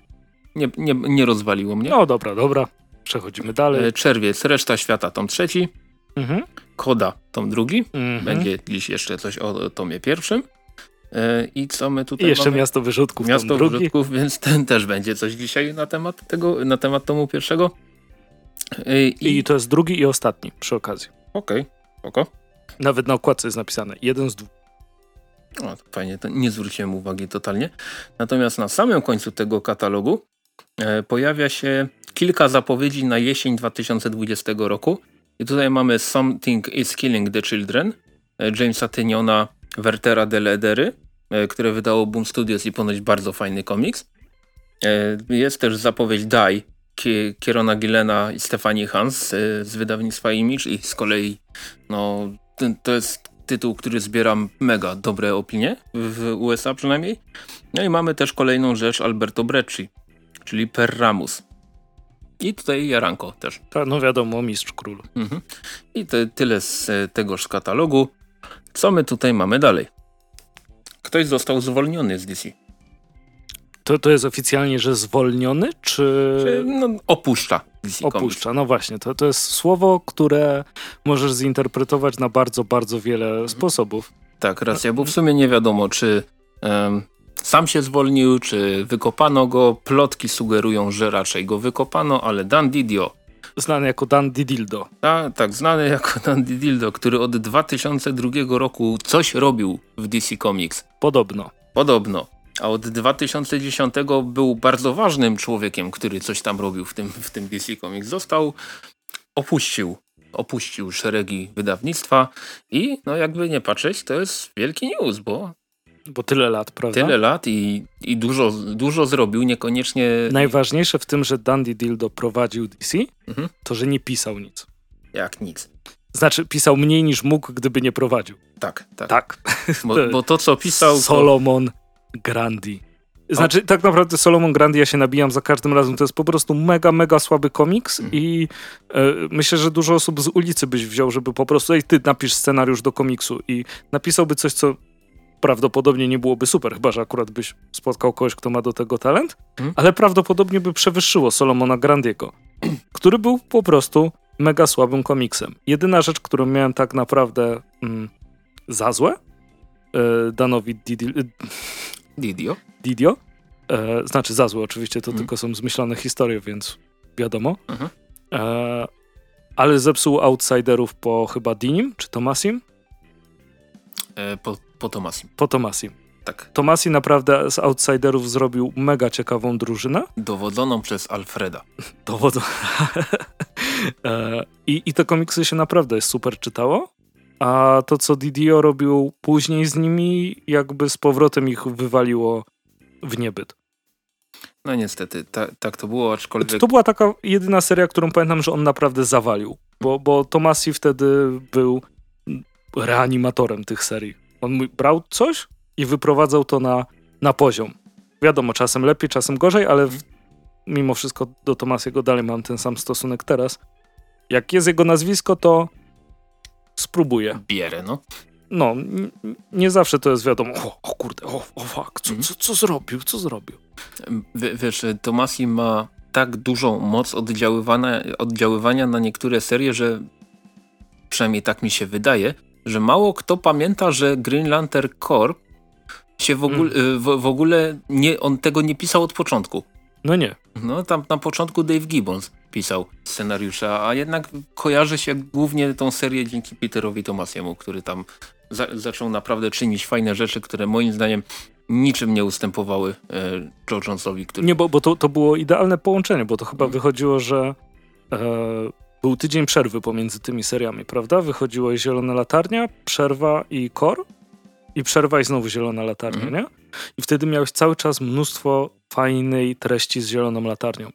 nie, nie, nie rozwaliło mnie. No dobra, dobra. Przechodzimy dalej. E, czerwiec, reszta świata tom trzeci. Mhm. Koda tom drugi. Mhm. Będzie dziś jeszcze coś o tomie pierwszym. E, I co my tutaj I jeszcze mamy? Miasto Wyrzutków, Miasto tom drugi. Wyrzutków, więc ten też będzie coś dzisiaj na temat tego, na temat tomu pierwszego. E, I, I to jest drugi i ostatni przy okazji. Okej, spoko. Nawet na okładce jest napisane. Jeden z dwóch. O, to fajnie, nie zwróciłem uwagi totalnie. Natomiast na samym końcu tego katalogu e, pojawia się kilka zapowiedzi na jesień 2020 roku. I tutaj mamy Something is Killing the Children e, Jamesa Tyniona, Wertera de Ledery, e, które wydało Boom Studios i ponoć bardzo fajny komiks. E, jest też zapowiedź Die Ki- Kierona Gillena i Stefanii Hans e, z wydawnictwa Image i z kolei no, ten, to jest tytuł, który zbiera mega dobre opinie w USA przynajmniej. No i mamy też kolejną rzecz Alberto Brecci, czyli Perramus. I tutaj Jaranko też. No wiadomo, mistrz król. Mhm. I te, tyle z e, tegoż katalogu. Co my tutaj mamy dalej? Ktoś został zwolniony z DC. To, to jest oficjalnie, że zwolniony, czy, Czy, no, opuszcza DC Comics. opuszcza? No właśnie, to, to jest słowo, które możesz zinterpretować na bardzo, bardzo wiele Mhm. sposobów. Tak, racja, bo w sumie nie wiadomo, czy em, sam się zwolnił, czy wykopano go. Plotki sugerują, że raczej go wykopano, ale Dan Didio, Znany jako Dan Didildo. ta, tak znany jako Dan Dildo, który od 2002 roku coś robił w DC Comics, Podobno. podobno, a od 2010 był bardzo ważnym człowiekiem, który coś tam robił w tym, w tym DC Comics, został, opuścił, opuścił szeregi wydawnictwa i no jakby nie patrzeć, to jest wielki news, bo Bo tyle lat, prawda? tyle lat i, i dużo, dużo zrobił, niekoniecznie... Najważniejsze w tym, że Dan Didildo prowadził DC, Mhm. to że nie pisał nic. Jak nic. Znaczy, pisał mniej niż mógł, gdyby nie prowadził. Tak, tak. Tak. Bo, bo to, co pisał... Solomon Grandi. Znaczy, tak naprawdę Solomon Grandi, ja się nabijam za każdym razem. To jest po prostu mega, mega słaby komiks Mhm. i e, myślę, że dużo osób z ulicy byś wziął, żeby po prostu, ej, ty napisz scenariusz do komiksu i napisałby coś, co prawdopodobnie nie byłoby super, chyba, że akurat byś spotkał kogoś, kto ma do tego talent, Mhm. ale prawdopodobnie by przewyższyło Solomona Grandiego, który był po prostu mega słabym komiksem. Jedyna rzecz, którą miałem tak naprawdę mm, za złe, e, Danowi Didi, Didio. Didio. E, znaczy za złe oczywiście, to Mhm. tylko są zmyślone historie, więc wiadomo. Mhm. E, ale zepsuł Outsiderów po chyba Dinim, czy Tomasim? E, po, po Tomasim. Po Tomasim. Tak. Tomasi naprawdę z Outsiderów zrobił mega ciekawą drużynę. Dowodzoną przez Alfreda. Dowodzą. e, i, I te komiksy się naprawdę super czytało. A to, co Didio robił później z nimi, jakby z powrotem ich wywaliło w niebyt. No niestety, ta, tak to było, aczkolwiek... To była taka jedyna seria, którą pamiętam, że on naprawdę zawalił. Bo, bo Tomasi wtedy był reanimatorem tych serii. On brał coś i wyprowadzał to na, na poziom. Wiadomo, czasem lepiej, czasem gorzej, ale w, mimo wszystko do Tomasiego dalej mam ten sam stosunek teraz. Jak jest jego nazwisko, to spróbuję. Bierę, no. No, nie zawsze to jest wiadomo, o, o kurde, o, o fuck, co, Mhm. co, co zrobił, co zrobił? W, wiesz, Tomasi ma tak dużą moc oddziaływania, oddziaływania na niektóre serie, że przynajmniej tak mi się wydaje, że mało kto pamięta, że Green Lantern Corp się w ogóle, Mm. w, w ogóle nie, on tego nie pisał od początku. No nie. No tam na początku Dave Gibbons pisał scenariusze, a jednak kojarzy się głównie tą serię dzięki Peterowi Tomasiemu, który tam za zaczął naprawdę czynić fajne rzeczy, które moim zdaniem niczym nie ustępowały e, Joe Jonesowi, który... Nie, bo, bo to, to było idealne połączenie, bo to chyba Mhm. wychodziło, że e, był tydzień przerwy pomiędzy tymi seriami, prawda? Wychodziło i Zielona Latarnia, Przerwa i Kor i Przerwa i znowu Zielona Latarnia, Mhm. nie? I wtedy miałeś cały czas mnóstwo fajnej treści z Zieloną Latarnią.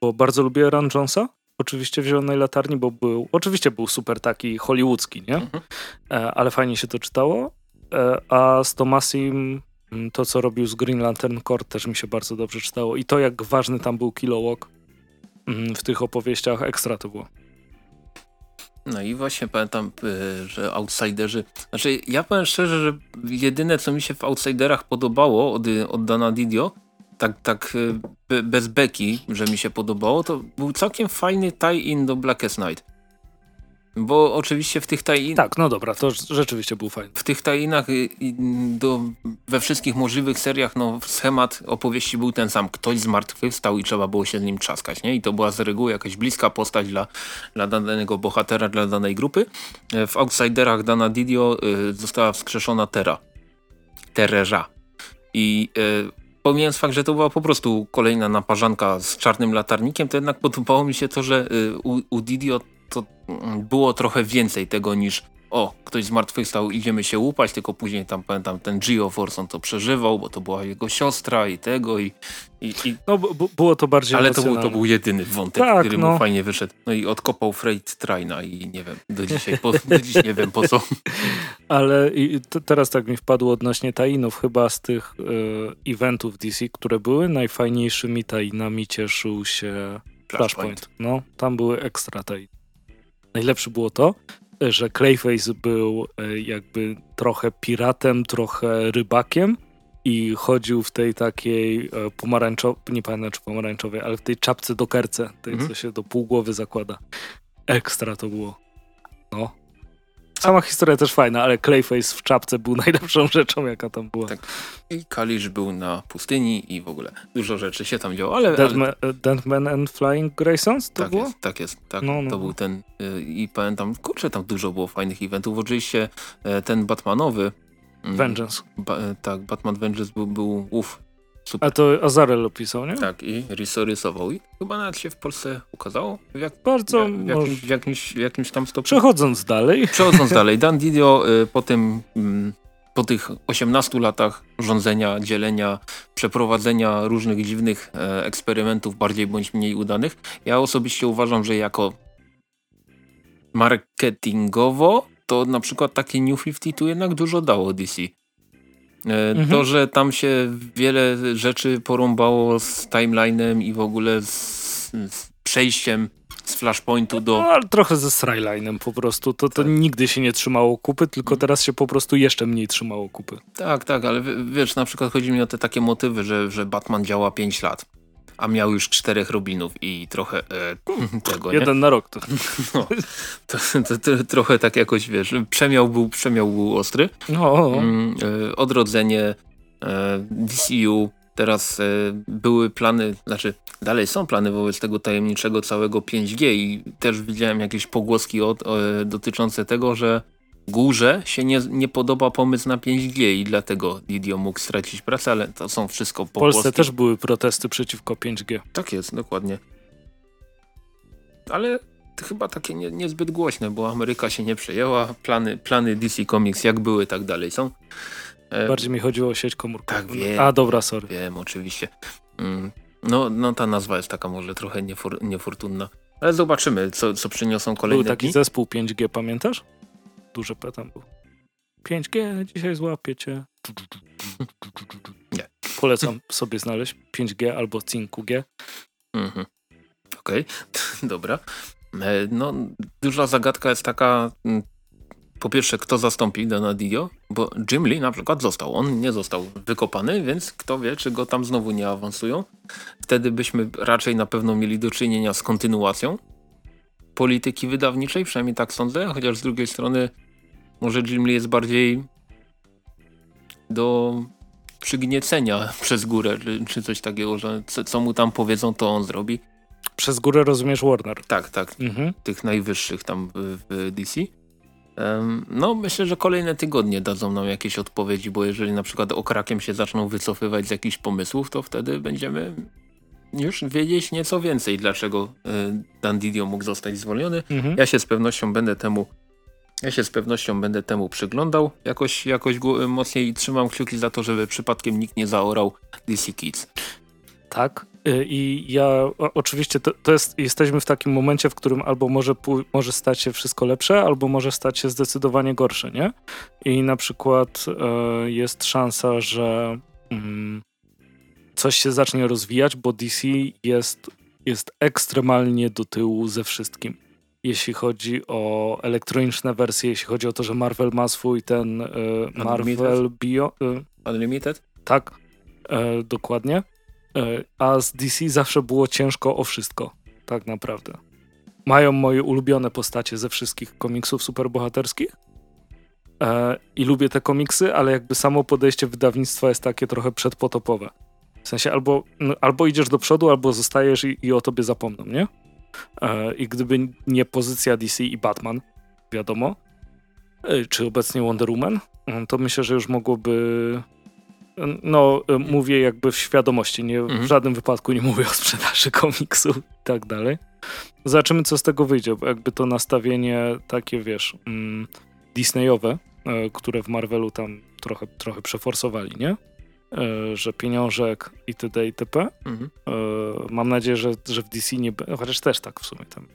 Bo bardzo lubię Run Jonesa, oczywiście w Zielonej Latarni, bo był, oczywiście był super taki hollywoodzki, nie? Mhm. E, ale fajnie się to czytało. E, a z Tomasim mm, to, co robił z Green Lantern Corps też mi się bardzo dobrze czytało. I to, jak ważny tam był Kilowog mm, w tych opowieściach, ekstra to było. No i właśnie pamiętam, y, że Outsiderzy... Znaczy ja powiem szczerze, że jedyne co mi się w Outsiderach podobało od, od Dana Didio, tak, tak y, be, bez beki, że mi się podobało, to był całkiem fajny tie-in do Blackest Night. Bo oczywiście w tych tajinach... Tak, no dobra, to rzeczywiście był fajny. W tych tajinach y, do, we wszystkich możliwych seriach no, schemat opowieści był ten sam. Ktoś zmartwychwstał i trzeba było się z nim trzaskać. Nie? I to była z reguły jakaś bliska postać dla, dla danego bohatera, dla danej grupy. E, w Outsiderach Dana Didio y, została wskrzeszona Terra. Terrera. I y, pomijając fakt, że to była po prostu kolejna naparzanka z czarnym latarnikiem, to jednak podobało mi się to, że y, u, u Didio to było trochę więcej tego niż o, ktoś zmartwychwstał, idziemy się łupać, tylko później tam pamiętam ten Gio Forson to przeżywał, bo to była jego siostra i tego i... i, i... No było to bardziej Ale to był, to był jedyny wątek, tak, który no. mu fajnie wyszedł. No i odkopał Freight Traina i nie wiem, do dzisiaj, po, do dziś nie wiem po co. Ale teraz tak mi wpadło odnośnie tainów, chyba z tych y, eventów DC, które były, najfajniejszymi tainami cieszył się Flashpoint. Flashpoint. No, tam były ekstra tainy. Najlepsze było to, że Clayface był e, jakby trochę piratem, trochę rybakiem i chodził w tej takiej e, pomarańczowej, nie pamiętam czy pomarańczowej, ale w tej czapce do kerce, tej mhm. co się do pół głowy zakłada. Ekstra to było. No, Sama historia też fajna, ale Clayface w czapce był najlepszą rzeczą, jaka tam była. Tak. I Kalisz był na pustyni i w ogóle dużo rzeczy się tam działo, ale... Deadman, ale... Deadman and Flying Graysons to tak było? Jest, tak jest, tak. No, no. To był ten y, i pamiętam, kurczę, tam dużo było fajnych eventów. Oczywiście e, ten Batmanowy mm, Vengeance. Ba, e, tak, Batman Vengeance był, był uff, Super. A to Azarel opisał, nie? Tak, i rysował. I chyba nawet się w Polsce ukazało. Jak, Bardzo w, w, jakimś, w, jakimś, w jakimś tam stopniu. Przechodząc dalej. Przechodząc dalej. Dan Didio y, po tym... Y, po tych 18 latach rządzenia, dzielenia, przeprowadzenia różnych dziwnych e, eksperymentów, bardziej bądź mniej udanych, ja osobiście uważam, że jako marketingowo to na przykład takie New 52 jednak dużo dało DC. E, mhm. To, że tam się wiele rzeczy porąbało z timelinem i w ogóle z, z przejściem z Flashpointu do... No, ale trochę ze Srylinem po prostu. To, to tak. nigdy się nie trzymało kupy, tylko mhm. teraz się po prostu jeszcze mniej trzymało kupy. Tak, tak, ale wiesz, na przykład chodzi mi o te takie motywy, że, że Batman działa 5 lat a miał już czterech Robinów i trochę e, tego, Jeden nie? na rok. To. No, to, to, to, trochę tak jakoś, wiesz, przemiał był, przemiał był ostry. No. Mm, e, odrodzenie e, DCU, teraz e, były plany, znaczy dalej są plany wobec tego tajemniczego całego 5G i też widziałem jakieś pogłoski od, dotyczące tego, że górze się nie, nie podoba pomysł na 5G i dlatego Didio mógł stracić pracę, ale to są wszystko po W Polsce też były protesty przeciwko 5G. Tak jest, dokładnie. Ale chyba takie nie, niezbyt głośne, bo Ameryka się nie przejęła, plany, plany DC Comics jak były, tak dalej są. E, Bardziej mi chodziło o sieć komórkową. Tak, wiem. A, dobra, sorry. Wiem, oczywiście. Mm. No, no ta nazwa jest taka może trochę niefor, niefortunna. Ale zobaczymy, co, co przyniosą kolejne Był taki dni. zespół 5G, pamiętasz? Duże P tam był. 5G, dzisiaj złapiecie. Nie. Polecam sobie znaleźć 5G albo 5G. Mhm. Okej, okay. dobra. E, no, duża zagadka jest taka, mm, po pierwsze, kto zastąpi Dana Didio, bo Jim Lee na przykład został. On nie został wykopany, więc kto wie, czy go tam znowu nie awansują. Wtedy byśmy raczej na pewno mieli do czynienia z kontynuacją polityki wydawniczej, przynajmniej tak sądzę, chociaż z drugiej strony może Jim Lee jest bardziej do przygniecenia przez górę, czy, czy coś takiego, że co, co, mu tam powiedzą, to on zrobi. Przez górę rozumiesz Warner? Tak, tak. Mhm. Tych najwyższych tam w, DC. Um, no, myślę, że kolejne tygodnie dadzą nam jakieś odpowiedzi, bo jeżeli na przykład okrakiem się zaczną wycofywać z jakichś pomysłów, to wtedy będziemy już wiedzieć nieco więcej, dlaczego y, Dan Didio mógł zostać zwolniony. Mhm. Ja się z pewnością będę temu ja się z pewnością będę temu przyglądał jakoś, jakoś mocniej i trzymam kciuki za to, żeby przypadkiem nikt nie zaorał DC Kids. Tak. Y, I ja oczywiście to, to, jest, jesteśmy w takim momencie, w którym albo może, może stać się wszystko lepsze, albo może stać się zdecydowanie gorsze, nie? I na przykład y, jest szansa, że mm, coś się zacznie rozwijać, bo DC jest, jest ekstremalnie do tyłu ze wszystkim. Jeśli chodzi o elektroniczne wersje, jeśli chodzi o to, że Marvel ma swój ten y, Marvel Bio. Y, Unlimited? Tak, y, dokładnie. a z DC zawsze było ciężko o wszystko, tak naprawdę. mają moje ulubione postacie ze wszystkich komiksów superbohaterskich. I lubię te komiksy, ale jakby samo podejście wydawnictwa jest takie trochę przedpotopowe. W sensie albo, no, albo idziesz do przodu, albo zostajesz i, i o tobie zapomną, nie? E, I gdyby nie pozycja DC i Batman, wiadomo, e, czy obecnie Wonder Woman, mm, to myślę, że już mogłoby. No, e, mówię jakby w świadomości, nie, mhm. w żadnym wypadku nie mówię o sprzedaży komiksu i tak dalej. Zobaczymy, co z tego wyjdzie, bo jakby to nastawienie takie, wiesz, mm, Disneyowe, które w Marvelu tam trochę, trochę przeforsowali, nie? E, że pieniążek itd. itp. Mhm. E, mam nadzieję, że, że w DC nie będzie, chociaż też tak w sumie tam.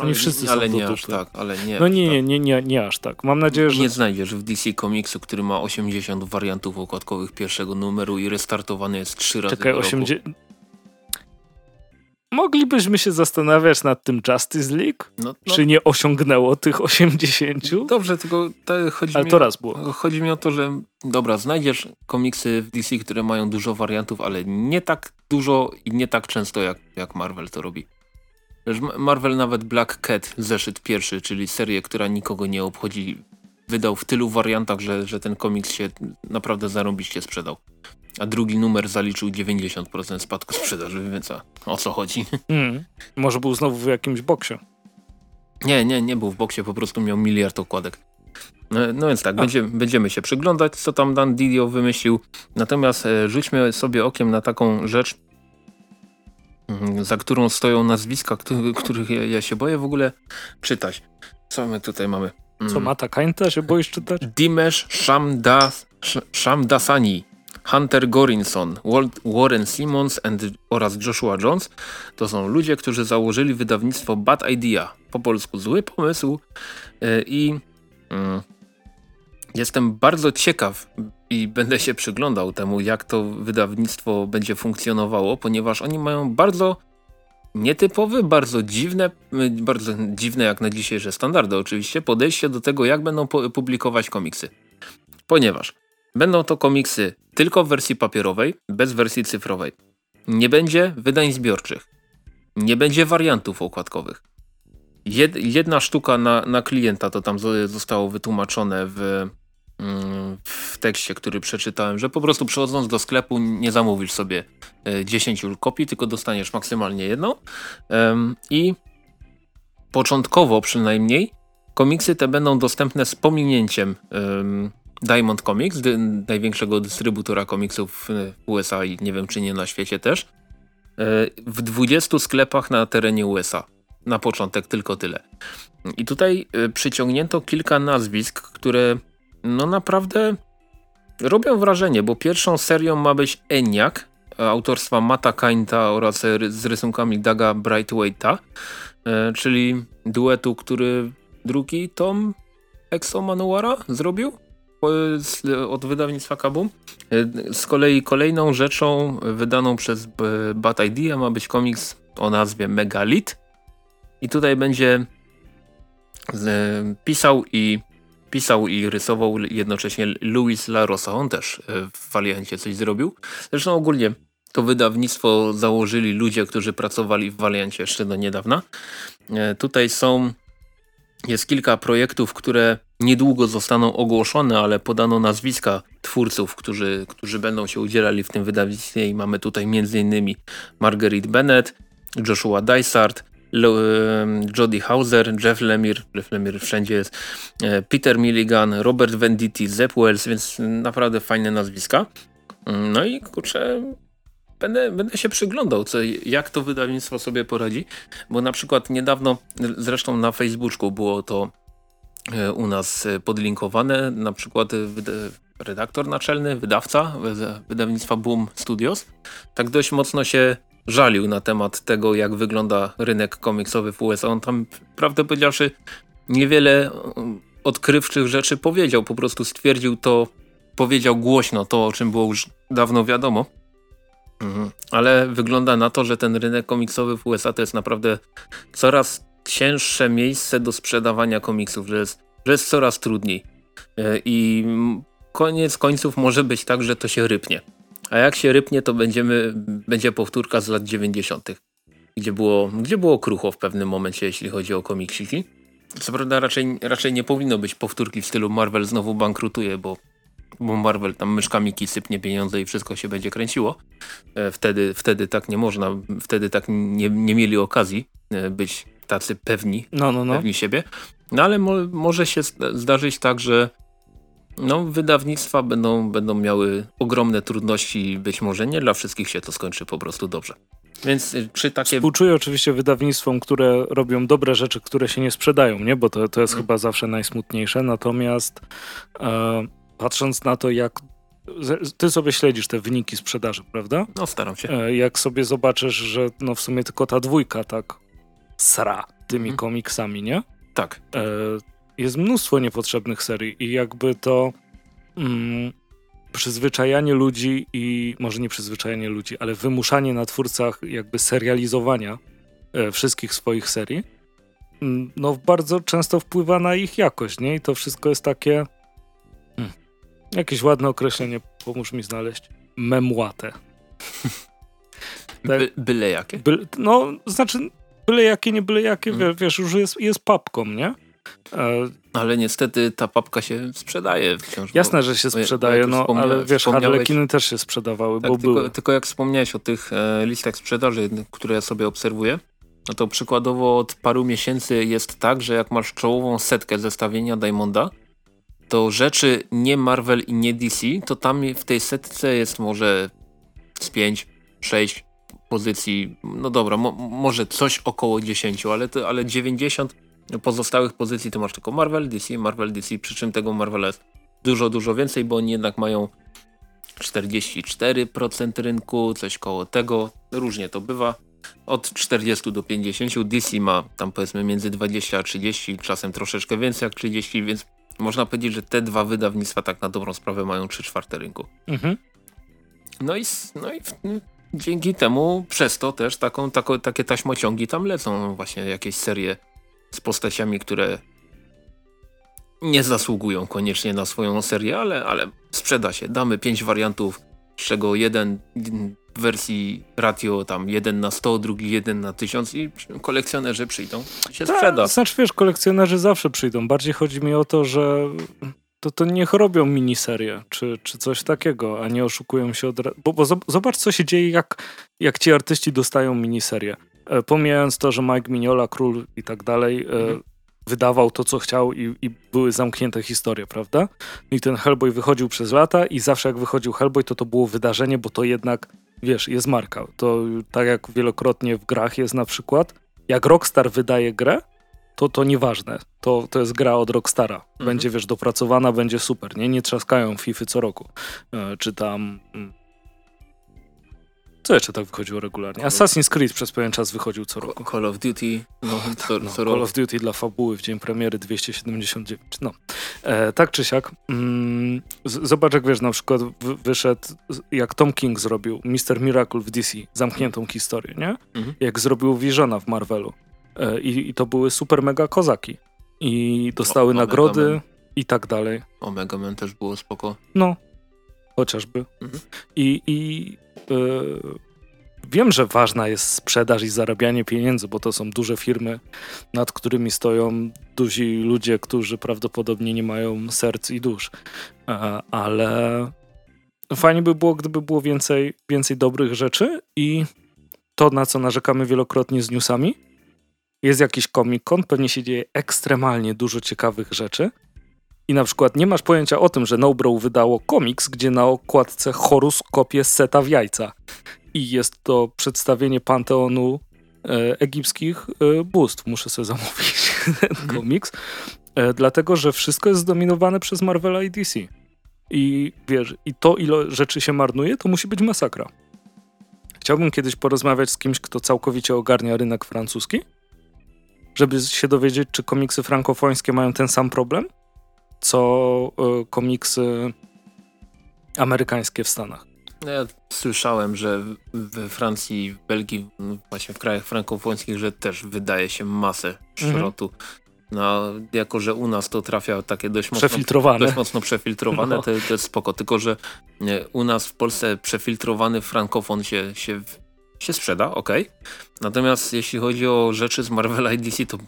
Oni wszyscy ale są nie aż tak, ale nie. No nie, nie, nie, nie, nie aż tak. Mam nadzieję, że. Nie znajdziesz w DC komiksu, który ma 80 wariantów okładkowych pierwszego numeru i restartowany jest trzy razy. Czekaj, 80. Moglibyśmy się zastanawiać nad tym Justice League, no, no. czy nie osiągnęło tych 80? Dobrze, tylko chodzi, Ale mi, to raz było. chodzi mi o to, że dobra, znajdziesz komiksy w DC, które mają dużo wariantów, ale nie tak dużo i nie tak często jak, jak Marvel to robi. Marvel nawet Black Cat, zeszyt pierwszy, czyli serię, która nikogo nie obchodzi, wydał w tylu wariantach, że, że ten komiks się naprawdę zarobiście sprzedał a drugi numer zaliczył 90% spadku sprzedaży, więc a, o co chodzi? Mm. Może był znowu w jakimś boksie. Nie, nie, nie był w boksie, po prostu miał miliard okładek. No, no więc tak, będzie, będziemy się przyglądać, co tam Dan Didio wymyślił. Natomiast e, rzućmy sobie okiem na taką rzecz, mm, za którą stoją nazwiska, których ja, się boję w ogóle czytać. Co my tutaj mamy? Mm. Co Mata Kainta się boisz czytać? Dimesh Shamdas, Shamdasani Hunter Gorinson, Warren Simmons oraz Joshua Jones. To są ludzie, którzy założyli wydawnictwo Bad Idea, po polsku zły pomysł. E, i mm, jestem bardzo ciekaw i będę się przyglądał temu, jak to wydawnictwo będzie funkcjonowało, ponieważ oni mają bardzo nietypowy, bardzo dziwne, bardzo dziwne jak na dzisiejsze standardy oczywiście, podejście do tego, jak będą publikować komiksy. Ponieważ Będą to komiksy tylko w wersji papierowej, bez wersji cyfrowej. Nie będzie wydań zbiorczych. Nie będzie wariantów okładkowych. Jed, jedna sztuka na, na klienta to tam zostało wytłumaczone w, mm, w tekście, który przeczytałem, że po prostu przychodząc do sklepu nie zamówisz sobie 10 e, kopii, tylko dostaniesz maksymalnie jedną. I początkowo przynajmniej komiksy te będą dostępne z pominięciem Diamond Comics, dy, największego dystrybutora komiksów w USA i nie wiem czy nie na świecie też, e, w 20 sklepach na terenie USA. Na początek tylko tyle. I tutaj e, przyciągnięto kilka nazwisk, które no naprawdę robią wrażenie, bo pierwszą serią ma być Eniak autorstwa Mata Kainta oraz z rysunkami Daga Brightwaita, e, czyli duetu, który drugi tom Exo Manuara zrobił od wydawnictwa Kabum. Z kolei kolejną rzeczą wydaną przez Bad Idea ma być komiks o nazwie Megalit. I tutaj będzie pisał i pisał i rysował jednocześnie Luis Larosa. On też e, w Valiancie coś zrobił. Zresztą ogólnie to wydawnictwo założyli ludzie, którzy pracowali w Valiancie jeszcze do niedawna. E, tutaj są jest kilka projektów, które niedługo zostaną ogłoszone, ale podano nazwiska twórców, którzy, którzy będą się udzielali w tym wydawnictwie i mamy tutaj m.in. Marguerite Bennett, Joshua Dysart, Jody Hauser, Jeff Lemire, Jeff Lemire wszędzie jest, e, Peter Milligan, Robert Venditti, Zep Wells, więc naprawdę fajne nazwiska. No i kurczę, będę, będę się przyglądał, co, jak to wydawnictwo sobie poradzi, bo na przykład niedawno, zresztą na Facebooku było to e, u nas podlinkowane, na przykład redaktor naczelny, wydawca wydawnictwa Boom Studios, tak dość mocno się żalił na temat tego, jak wygląda rynek komiksowy w USA. On tam, prawdę powiedziawszy, niewiele odkrywczych rzeczy powiedział, po prostu stwierdził to, powiedział głośno to, o czym było już dawno wiadomo. Mhm. Ale wygląda na to, że ten rynek komiksowy w USA to jest naprawdę coraz cięższe miejsce do sprzedawania komiksów, że jest, że jest coraz trudniej. E, I koniec końców może być tak, że to się rypnie. A jak się rypnie, to będziemy, będzie powtórka z lat 90. gdzie było, gdzie było krucho w pewnym momencie, jeśli chodzi o komiksiki. Co prawda raczej, raczej nie powinno być powtórki w stylu Marvel znowu bankrutuje, bo, bo Marvel tam myszkami sypnie pieniądze i wszystko się będzie kręciło. E, wtedy, wtedy tak nie można, wtedy tak nie, nie mieli okazji e, być tacy pewni, no, no, no. pewni siebie. No ale mo może się zdarzyć tak, że no, wydawnictwa będą, będą miały ogromne trudności, być może nie dla wszystkich się to skończy po prostu dobrze. Więc y, czy takie... Współczuję oczywiście wydawnictwom, które robią dobre rzeczy, które się nie sprzedają, nie? bo to, to jest hmm. chyba zawsze najsmutniejsze. Natomiast e, patrząc na to, jak ty sobie śledzisz te wyniki sprzedaży, prawda? No, staram się. E, jak sobie zobaczysz, że no w sumie tylko ta dwójka tak sra tymi hmm. komiksami, nie? Tak. E, jest mnóstwo niepotrzebnych serii i jakby to mm, przyzwyczajanie ludzi i może nie przyzwyczajanie ludzi, ale wymuszanie na twórcach jakby serializowania e, wszystkich swoich serii, mm, no bardzo często wpływa na ich jakość, nie? I to wszystko jest takie jakieś ładne określenie, pomóż mi znaleźć. Memłate. tak? By, byle jakie? By, no, znaczy byle jakie, nie byle jakie, hmm. wiesz, już jest, jest papką, nie? E, ale niestety ta papka się sprzedaje wciąż. Jasne, że się sprzedaje, no ale wiesz, harlekiny też się sprzedawały, tak, bo tylko, były. Tylko jak wspomniałeś o tych e, listach sprzedaży, które ja sobie obserwuję, no to przykładowo od paru miesięcy jest tak, że jak masz czołową setkę zestawienia Diamonda, to rzeczy nie Marvel i nie DC, to tam w tej setce jest może z 5, 6 pozycji, no dobra, mo może coś około 10, ale, to, ale 90 pozostałych pozycji to masz tylko Marvel, DC, Marvel, DC, przy czym tego Marvela jest dużo, dużo więcej, bo oni jednak mają 44% rynku, coś koło tego, różnie to bywa. Od 40 do 50, DC ma tam powiedzmy między 20 a 30, czasem troszeczkę więcej jak 30, więc można powiedzieć, że te dwa wydawnictwa tak na dobrą sprawę mają 3 czwarte rynku. Mhm. No i, no i dzięki temu przez to też taką, tako, takie taśmociągi tam lecą właśnie jakieś serie z postaciami, które nie zasługują koniecznie na swoją serię, ale, ale sprzeda się. Damy pięć wariantów, z czego jeden w wersji ratio tam jeden na 100, drugi jeden na 1000 i kolekcjonerzy przyjdą. Się Ta, sprzeda. Znaczy wiesz, kolekcjonerzy zawsze przyjdą. Bardziej chodzi mi o to, że to, to niech robią miniserie, czy, czy coś takiego, a nie oszukują się od razu. Bo, bo zobacz, co się dzieje, jak, jak ci artyści dostają miniserie. E, pomijając to, że Mike Mignola, Król i tak dalej, e, mhm. wydawał to, co chciał i, i, były zamknięte historie, prawda? No I ten Hellboy wychodził przez lata i zawsze jak wychodził Hellboy, to to było wydarzenie, bo to jednak, wiesz, jest marka. To tak jak wielokrotnie w grach jest na przykład, jak Rockstar wydaje grę, to to nieważne. To, to jest gra od Rockstara. Mhm. Będzie, wiesz, dopracowana, będzie super, nie? Nie trzaskają FIFA co roku. E, czy tam... Mm, co jeszcze tak wychodziło regularnie? Assassin's Creed przez pewien czas wychodził co roku. Call of Duty. No, co, no, co Call of Duty dla fabuły w dzień premiery 279. No, e, tak czy siak. Mm, zobacz jak wiesz, na przykład wyszedł, jak Tom King zrobił Mr. Miracle w DC, zamkniętą historię, nie? Mhm. Jak zrobił Visiona w Marvelu. E, i, I, to były super mega kozaki. I dostały o, nagrody i tak dalej. Omega Man też było spoko. No, chociażby. Mhm. I, i yy, wiem, że ważna jest sprzedaż i zarabianie pieniędzy, bo to są duże firmy, nad którymi stoją duzi ludzie, którzy prawdopodobnie nie mają serc i dusz. Yy, ale fajnie by było, gdyby było więcej, więcej dobrych rzeczy i to, na co narzekamy wielokrotnie z newsami, jest jakiś Comic-Con, pewnie się dzieje ekstremalnie dużo ciekawych rzeczy, i na przykład nie masz pojęcia o tym, że Nobrow wydało komiks, gdzie na okładce Horus kopie seta w jajca. I jest to przedstawienie panteonu e, egipskich e, bóstw. Muszę sobie zamówić ten mhm. komiks. E, dlatego, że wszystko jest zdominowane przez Marvela i DC. I wiesz, i to ile rzeczy się marnuje, to musi być masakra. Chciałbym kiedyś porozmawiać z kimś, kto całkowicie ogarnia rynek francuski, żeby się dowiedzieć, czy komiksy frankofońskie mają ten sam problem, co komiksy amerykańskie w Stanach. No ja słyszałem, że we Francji, w Belgii, właśnie w krajach frankofońskich, że też wydaje się masę szrotu. Mhm. No, jako, że u nas to trafia takie dość mocno przefiltrowane, dość mocno przefiltrowane no. to, to jest spoko. Tylko, że u nas w Polsce przefiltrowany frankofon się, się się sprzeda, ok. Natomiast jeśli chodzi o rzeczy z Marvela i DC, to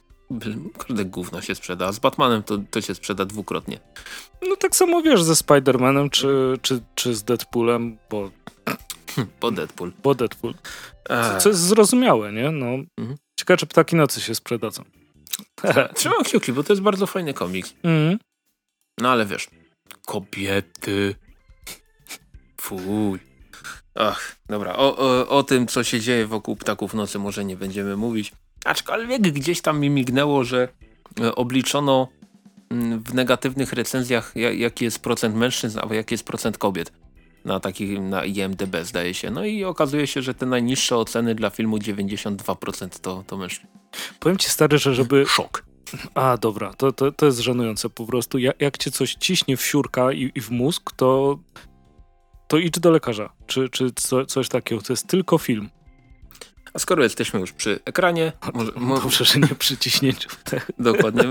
każde gówno się sprzeda, a z Batmanem to, to się sprzeda dwukrotnie. No tak samo wiesz ze Spider-Manem czy, czy, czy z Deadpoolem, bo... Bo Deadpool. Bo Deadpool. Co, co jest zrozumiałe, nie? No, mhm. Ciekawe, czy Ptaki Nocy się sprzedadzą. Trzymam kciuki, bo to jest bardzo fajny komiks. Mhm. No ale wiesz, kobiety. Fuj. Ach, dobra, o, o, o tym, co się dzieje wokół Ptaków Nocy może nie będziemy mówić. Aczkolwiek gdzieś tam mi mignęło, że e, obliczono mm, w negatywnych recenzjach jaki jest procent mężczyzn, a jaki jest procent kobiet na takim na IMDB zdaje się. No i okazuje się, że te najniższe oceny dla filmu 92% to, to mężczyzn. Powiem ci stary, że żeby... Szok. A, dobra, to, to, to jest żenujące po prostu. Jak, jak cię coś ciśnie w siurka i, i w mózg, to, to idź do lekarza. Czy, czy co, coś takiego. To jest tylko film. A skoro jesteśmy już przy ekranie... Może, Dobrze, że nie przy ciśnięciu. Dokładnie.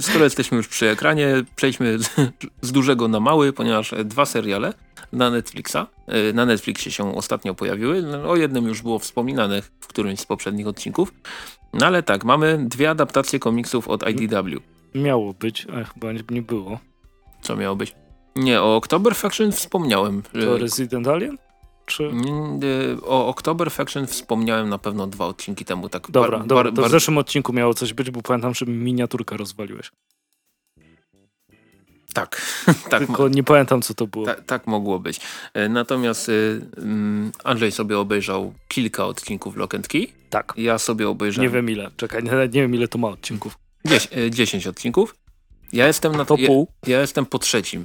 Skoro jesteśmy już przy ekranie, przejdźmy z, z dużego na mały, ponieważ dwa seriale na Netflixa. E, na Netflixie się ostatnio pojawiły. No, o jednym już było wspominane w którymś z poprzednich odcinków. No ale tak, mamy dwie adaptacje komiksów od IDW. Miało być, a chyba nie było. Co miało być? Nie, o October Faction wspomniałem. To Resident Alien? Czy... E, o October Faction wspomniałem na pewno dwa odcinki temu. Tak dobra, bar, dobra to bar... w zeszłym odcinku miało coś być, bo pamiętam, że miniaturkę rozwaliłeś. Tak. tak Tylko nie pamiętam, co to było. Ta, tak mogło być. E, natomiast y, Andrzej sobie obejrzał kilka odcinków Lock and Key. Tak. Ja sobie obejrzałem... Nie wiem ile. Czekaj, nie, nie wiem ile to ma odcinków. Dzies e, 10 odcinków. Ja jestem na to pół. Ja, ja jestem po trzecim.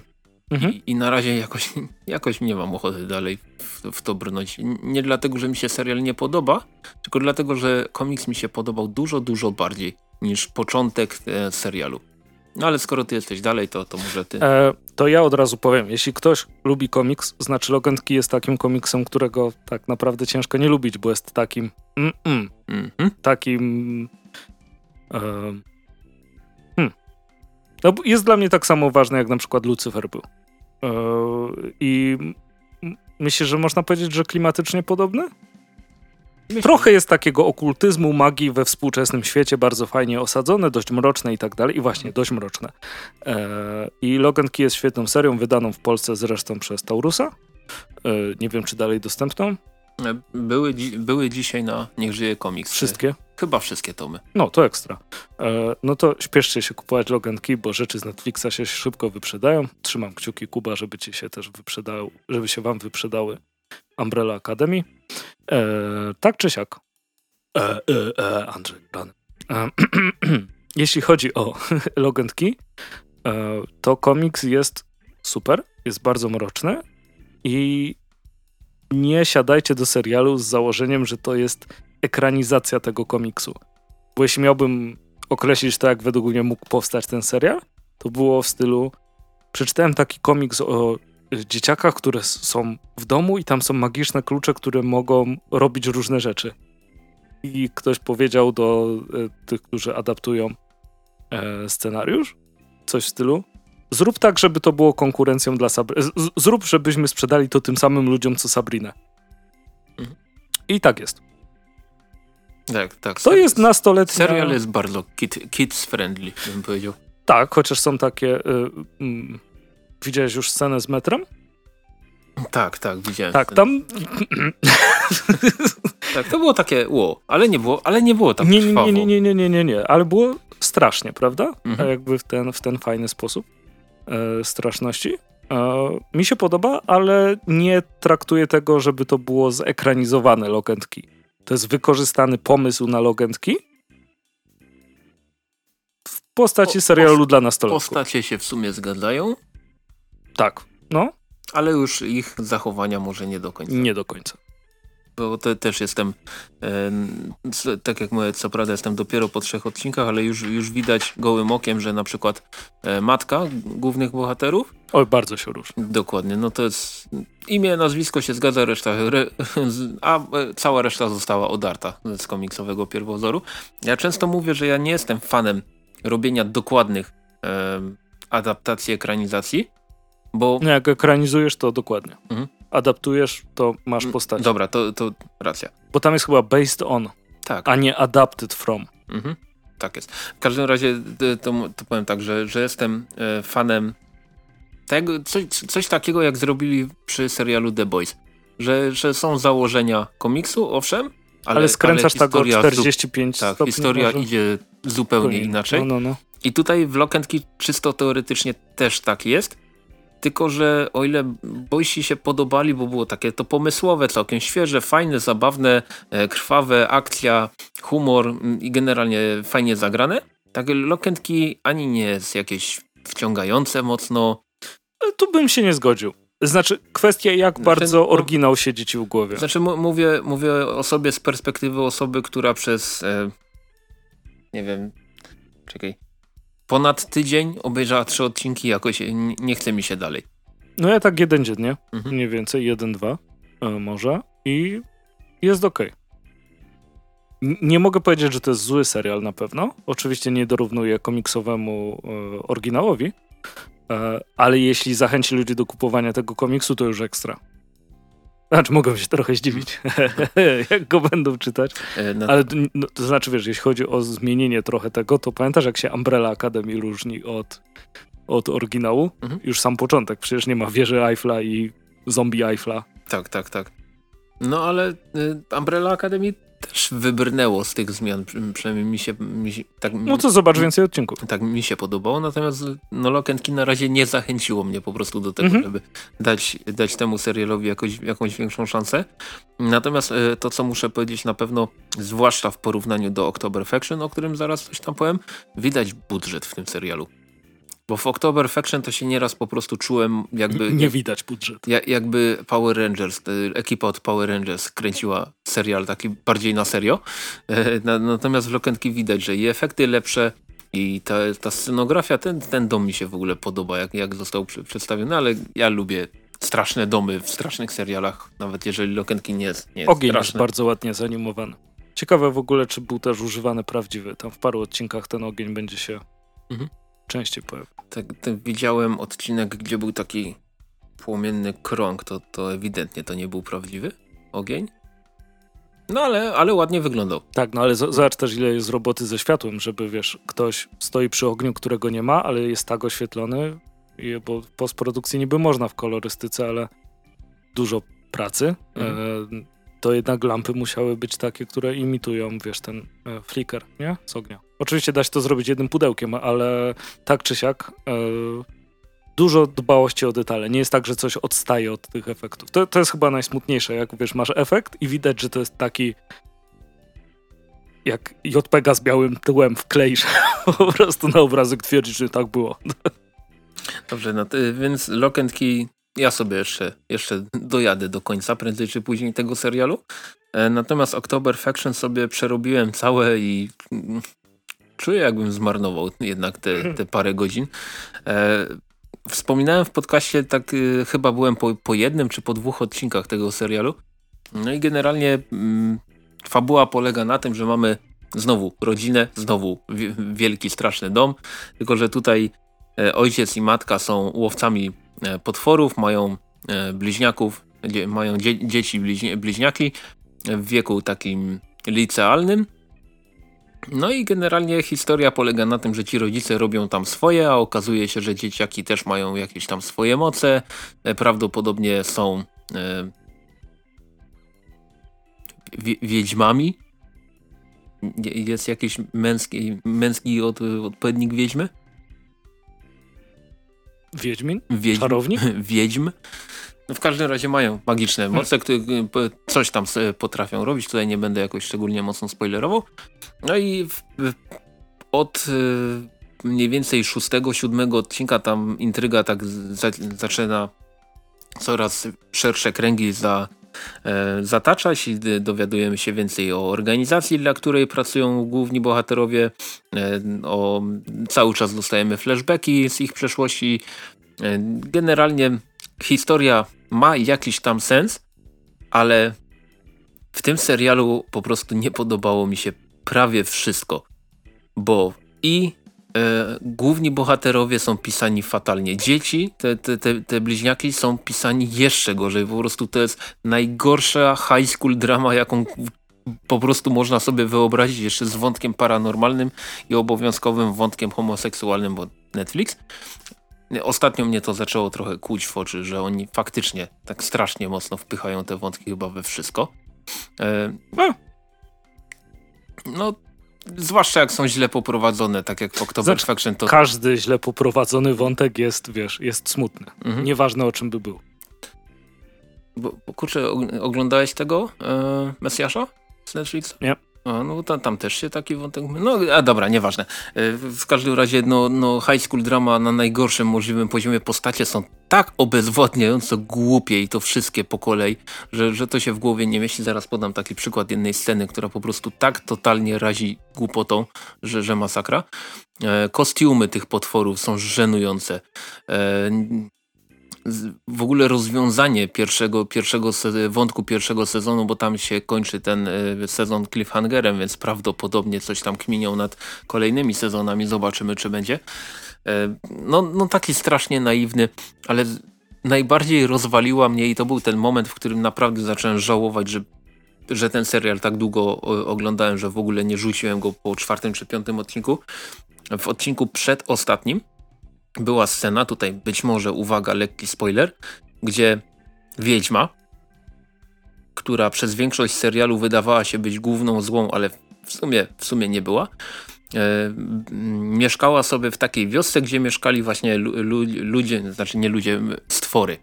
Mhm. I, I, na razie jakoś, jakoś nie mam ochoty dalej w, w, to brnąć. Nie dlatego, że mi się serial nie podoba, tylko dlatego, że komiks mi się podobał dużo, dużo bardziej niż początek e, serialu. No ale skoro ty jesteś dalej, to, to może ty. E, to ja od razu powiem, jeśli ktoś lubi komiks, znaczy Loganki jest takim komiksem, którego tak naprawdę ciężko nie lubić, bo jest takim mm -mm, mm -hmm. takim e, hmm. no, jest dla mnie tak samo ważny, jak na przykład Lucyfer był. E, I myślę, że można powiedzieć, że klimatycznie podobny? Myślę. Trochę jest takiego okultyzmu, magii we współczesnym świecie, bardzo fajnie osadzone, dość mroczne i tak dalej. I właśnie, dość mroczne. E, I Logan Key jest świetną serią, wydaną w Polsce zresztą przez Taurusa. E, nie wiem, czy dalej dostępną. Były, były dzisiaj na Niech Żyje Komiks. Wszystkie? Chyba wszystkie tomy. No, to ekstra. E, no to śpieszcie się kupować Logan Key, bo rzeczy z Netflixa się szybko wyprzedają. Trzymam kciuki Kuba, żeby ci się też wyprzedały, żeby się wam wyprzedały Umbrella Academy. E, tak czy siak. E, e, e Andrzej, pan. E, jeśli chodzi o Logan Key, to komiks jest super, jest bardzo mroczny i nie siadajcie do serialu z założeniem, że to jest ekranizacja tego komiksu. Bo jeśli miałbym określić to, jak według mnie mógł powstać ten serial, to było w stylu przeczytałem taki komiks o dzieciakach, które są w domu i tam są magiczne klucze, które mogą robić różne rzeczy. I ktoś powiedział do e, tych, którzy adaptują e, scenariusz, coś w stylu, zrób tak, żeby to było konkurencją dla Sabriny. Zrób, żebyśmy sprzedali to tym samym ludziom, co Sabrinę. Mhm. I tak jest. Tak, tak. To jest nastoletnia... Serial jest bardzo kid, kids friendly, bym powiedział. Tak, chociaż są takie... Y, y, Widziałeś już scenę z metrem? Tak, tak, widziałem. Tak, tam... tak, to było takie ło, ale nie było, ale nie było tak nie, nie, nie, nie, nie, nie, nie, nie, ale było strasznie, prawda? Mhm. Jakby w ten, w ten fajny sposób straszności. E, mi się podoba, ale nie traktuję tego, żeby to było zekranizowane Logentki. To jest wykorzystany pomysł na Logentki w postaci serialu dla nastolatków. Postacie się w sumie zgadzają, tak, no. Ale już ich zachowania może nie do końca. Nie do końca. Bo te, też jestem, e, tak jak mówię, co prawda jestem dopiero po trzech odcinkach, ale już, już widać gołym okiem, że na przykład e, matka głównych bohaterów. Oj, bardzo się różni. Dokładnie, no to jest imię, nazwisko się zgadza, reszta, re, a e, cała reszta została odarta z komiksowego pierwowzoru. Ja często mówię, że ja nie jestem fanem robienia dokładnych e, adaptacji, ekranizacji, bo... Jak ekranizujesz, to dokładnie. Mhm. Adaptujesz, to masz Mm, postać. Dobra, to, to racja. Bo tam jest chyba based on, Tak. a nie adapted from. Mhm. Tak jest. W każdym razie to, to, to powiem tak, że, że jestem e, fanem tego, coś, coś takiego jak zrobili przy serialu The Boys. Że, że są założenia komiksu, owszem, ale, Ale, skręcasz tak o historia zu- 45 Tak, stopni. historia może? idzie zupełnie inaczej. No, no, no. I tutaj w Lock Key czysto teoretycznie też tak jest. Tylko, że o ile boysi się podobali, bo było takie to pomysłowe, całkiem świeże, fajne, zabawne, e, krwawe, akcja, humor mm, i generalnie fajnie zagrane, tak Key ani nie jest jakieś wciągające mocno. Tu bym się nie zgodził. Znaczy, kwestia jak Znaczy, bardzo no- oryginał siedzi ci w głowie. Znaczy mówię, mówię o sobie z perspektywy osoby, która przez e, nie wiem, czekaj, ponad tydzień obejrzała trzy odcinki jakoś nie, chce mi się dalej. No ja tak jeden dziennie, Mhm. mniej więcej, jeden, dwa e, może i jest. N- Nie mogę powiedzieć, że to jest zły serial na pewno. Oczywiście nie dorównuje komiksowemu e, oryginałowi, e, ale jeśli zachęci ludzi do kupowania tego komiksu, to już ekstra. Znaczy, mogą się trochę zdziwić, jak go będą czytać. Na, Ale to, no, to znaczy, wiesz, jeśli chodzi o zmienienie trochę tego, to pamiętasz, jak się Umbrella Academy różni od, od oryginału? Mhm. Już sam początek, przecież nie ma wieży Eiffla i zombie Eiffla. Tak, tak, tak. No ale y, Umbrella Academy też wybrnęło z tych zmian, przy- przynajmniej mi się, mi się tak, No to zobacz więcej odcinków. tak mi się podobało, natomiast no Key na razie nie zachęciło mnie po prostu do tego, Mhm. żeby dać, dać temu serialowi jakoś, jakąś większą szansę. Natomiast y, to, co muszę powiedzieć na pewno, zwłaszcza w porównaniu do October Faction, o którym zaraz coś tam powiem, widać budżet w tym serialu. Bo w October Faction to się nieraz po prostu czułem jakby... Nie widać budżet. Ja, jakby Power Rangers, y, ekipa od Power Rangers kręciła serial taki bardziej na serio. E, na, natomiast w Lokentki widać, że i efekty lepsze i ta, ta scenografia, ten, ten dom mi się w ogóle podoba, jak, jak został przedstawiony, ale ja lubię straszne domy w strasznych serialach, nawet jeżeli Lokentki nie jest, nie jest Ogień jest bardzo ładnie zanimowany. Ciekawe w ogóle, czy był też używany prawdziwy. Tam w paru odcinkach ten ogień będzie się Mhm. Częściej pojawiał. Tak, tak, widziałem odcinek, gdzie był taki płomienny krąg, to, to ewidentnie to nie był prawdziwy ogień. No ale, ale ładnie wyglądał. Tak, no ale zobacz też, ile jest roboty ze światłem, żeby, wiesz, ktoś stoi przy ogniu, którego nie ma, ale jest tak oświetlony, bo w postprodukcji niby można w kolorystyce, ale dużo pracy. Mhm. E, to jednak lampy musiały być takie, które imitują, wiesz, ten e, flicker, nie? Z ognia. Oczywiście da się to zrobić jednym pudełkiem, ale tak czy siak e, dużo dbałości o detale. Nie jest tak, że coś odstaje od tych efektów. To, to jest chyba najsmutniejsze, jak wiesz, masz efekt i widać, że to jest taki jak JPEGa z białym tyłem wkleisz po prostu na obrazek twierdzisz, że tak było. Dobrze, no ty, więc Lock and Key ja sobie jeszcze, jeszcze dojadę do końca, prędzej czy później tego serialu. E, natomiast October Faction sobie przerobiłem całe i mm, czuję jakbym zmarnował jednak te, te parę godzin. E, wspominałem w podcaście, tak y, chyba byłem po, po jednym czy po dwóch odcinkach tego serialu. No i generalnie mm, fabuła polega na tym, że mamy znowu rodzinę, znowu wi- wielki, straszny dom, tylko że tutaj e, ojciec i matka są łowcami e, potworów, mają e, bliźniaków, mają dzie, dzieci bliźni, bliźniaki w wieku takim licealnym. No i generalnie historia polega na tym, że ci rodzice robią tam swoje, a okazuje się, że dzieciaki też mają jakieś tam swoje moce. E, Prawdopodobnie są e, wie, wiedźmami. Jest jakiś męski, męski od, odpowiednik wiedźmy? Wiedźmin? Wiedźm, Czarownik? Wiedźm. No w każdym razie mają magiczne moce, które coś tam potrafią robić. Tutaj nie będę jakoś szczególnie mocno spoilerował. No i w, w, od y, mniej więcej szóstego, siódmego odcinka tam intryga tak za, zaczyna coraz szersze kręgi za, e, zataczać i dowiadujemy się więcej o organizacji, dla której pracują główni bohaterowie. E, o, cały czas dostajemy flashbacki z ich przeszłości. E, generalnie historia ma jakiś tam sens, ale w tym serialu po prostu nie podobało mi się prawie wszystko, bo i E, główni bohaterowie są pisani fatalnie. Dzieci, te, te, te, te, bliźniaki są pisani jeszcze gorzej. Po prostu to jest najgorsza high school drama, jaką po prostu można sobie wyobrazić jeszcze z wątkiem paranormalnym i obowiązkowym wątkiem homoseksualnym, bo Netflix. Ostatnio mnie to zaczęło trochę kłuć w oczy, że oni faktycznie tak strasznie mocno wpychają te wątki chyba we wszystko. E, no, Zwłaszcza jak są źle poprowadzone, tak jak w October znaczy, Faction. To... Każdy źle poprowadzony wątek jest, wiesz, jest smutny. Mhm. Nieważne o czym by był. Bo, kurczę, oglądałeś tego e, Mesjasza z Netflixa? Nie. A, no tam, tam też się taki wątek... No a dobra, nieważne. E, w każdym razie no, no high school drama na najgorszym możliwym poziomie postacie są tak obezwładniająco głupie i to wszystkie po kolei, że, że to się w głowie nie mieści. Zaraz podam taki przykład jednej sceny, która po prostu tak totalnie razi głupotą, że, że masakra. E, kostiumy tych potworów są żenujące. W ogóle rozwiązanie pierwszego, pierwszego wątku pierwszego sezonu, bo tam się kończy ten e, sezon cliffhangerem, więc prawdopodobnie coś tam kminią nad kolejnymi sezonami. Zobaczymy, czy będzie. E, no, no taki strasznie naiwny, ale najbardziej rozwaliła mnie i to był ten moment, w którym naprawdę zacząłem żałować, że że ten serial tak długo oglądałem, że w ogóle nie rzuciłem go po czwartym czy piątym odcinku. W odcinku przedostatnim była scena, tutaj być może, uwaga, lekki spoiler, gdzie wiedźma, która przez większość serialu wydawała się być główną złą, ale w sumie, w sumie nie była, e, mieszkała sobie w takiej wiosce, gdzie mieszkali właśnie lu ludzie, znaczy nie ludzie, stwory.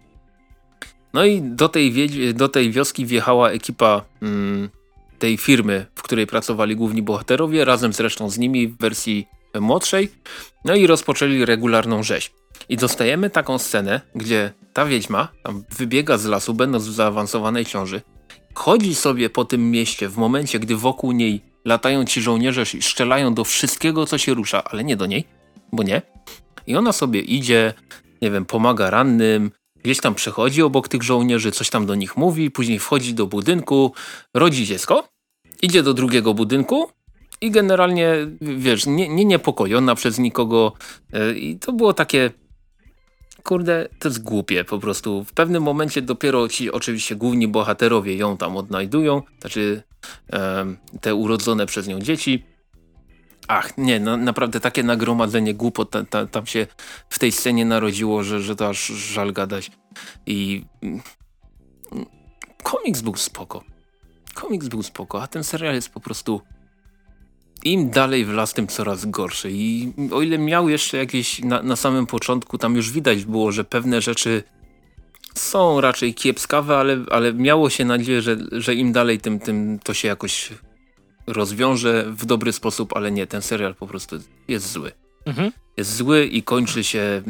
No i do tej, do tej wioski wjechała ekipa mm, tej firmy, w której pracowali główni bohaterowie, razem zresztą z nimi w wersji młodszej, no i rozpoczęli regularną rzeź. I dostajemy taką scenę, gdzie ta wiedźma wybiega z lasu, będąc w zaawansowanej ciąży, chodzi sobie po tym mieście w momencie, gdy wokół niej latają ci żołnierze i strzelają do wszystkiego, co się rusza, ale nie do niej, bo nie. I ona sobie idzie, nie wiem, pomaga rannym, gdzieś tam przechodzi obok tych żołnierzy, coś tam do nich mówi, później wchodzi do budynku, rodzi dziecko, idzie do drugiego budynku, i generalnie, wiesz, nie, nie niepokojona przez nikogo e, i to było takie kurde, to jest głupie po prostu. W pewnym momencie dopiero ci oczywiście główni bohaterowie ją tam odnajdują, znaczy te urodzone przez nią dzieci. Ach, nie, no, naprawdę takie nagromadzenie głupot ta, ta, tam się w tej scenie narodziło, że, że to aż żal gadać. I mm, komiks był spoko. Komiks był spoko, a ten serial jest po prostu im dalej w las, tym coraz gorszy. I o ile miał jeszcze jakieś na, na samym początku, tam już widać było, że pewne rzeczy są raczej kiepskawe, ale, ale miało się nadzieję, że, że im dalej, tym, tym to się jakoś rozwiąże w dobry sposób, ale nie, ten serial po prostu jest zły. Mhm. Jest zły i kończy się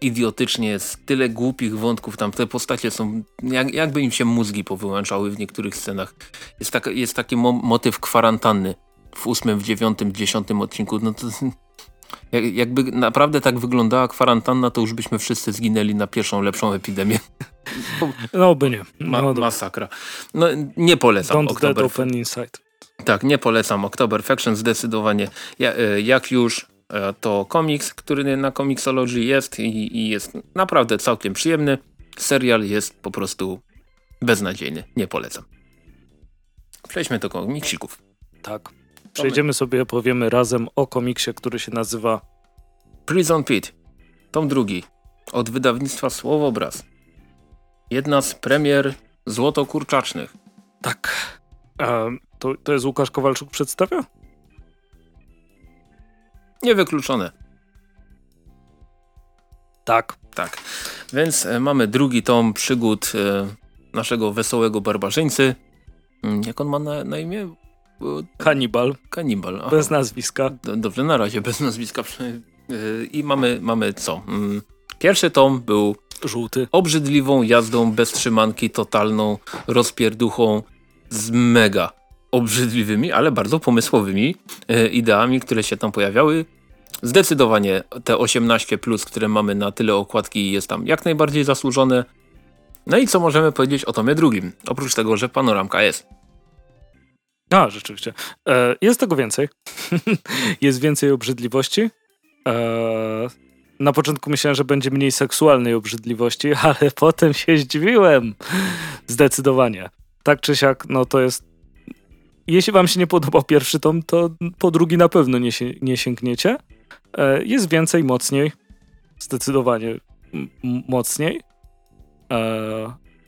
idiotycznie, jest tyle głupich wątków, tam te postacie są, jak, jakby im się mózgi powyłączały w niektórych scenach. Jest, tak, jest taki mo motyw kwarantanny w ósmym, w dziewiątym, dziesiątym odcinku, no to jakby naprawdę tak wyglądała kwarantanna, to już byśmy wszyscy zginęli na pierwszą, lepszą epidemię. No by nie. No, Ma masakra. No nie polecam Don't October. open inside. Tak, nie polecam October Faction zdecydowanie. Ja, e, jak już e, to komiks, który na Comixology jest i, i jest naprawdę całkiem przyjemny. Serial jest po prostu beznadziejny. Nie polecam. Przejdźmy do komiksików. Tak. Przejdziemy sobie, opowiemy razem o komiksie, który się nazywa Prison Pit. Tom drugi. Od wydawnictwa Słowobraz. Jedna z premier złotokurczacznych. Tak. A to, to jest Łukasz Kowalczuk przedstawia? Niewykluczone. Tak. Tak. Więc e, mamy drugi tom przygód e, naszego wesołego barbarzyńcy. Mm, jak on ma na, na imię? Kanibal. Kanibal. Aha. Bez nazwiska. Dobrze, na razie bez nazwiska. I mamy, mamy co? Mm, pierwszy tom był żółty. Obrzydliwą jazdą bez trzymanki, totalną rozpierduchą z mega obrzydliwymi, ale bardzo pomysłowymi e, ideami, które się tam pojawiały. Zdecydowanie te 18, plus, które mamy na tyle okładki, jest tam jak najbardziej zasłużone. No i co możemy powiedzieć o tomie drugim? Oprócz tego, że panoramka jest. A, rzeczywiście. E, jest tego więcej. jest więcej obrzydliwości. E, na początku myślałem, że będzie mniej seksualnej obrzydliwości, ale potem się zdziwiłem. Zdecydowanie. Tak czy siak, no to jest. Jeśli wam się nie podobał pierwszy tom, to po drugi na pewno nie, się, nie sięgniecie. E, jest więcej, mocniej. Zdecydowanie mocniej.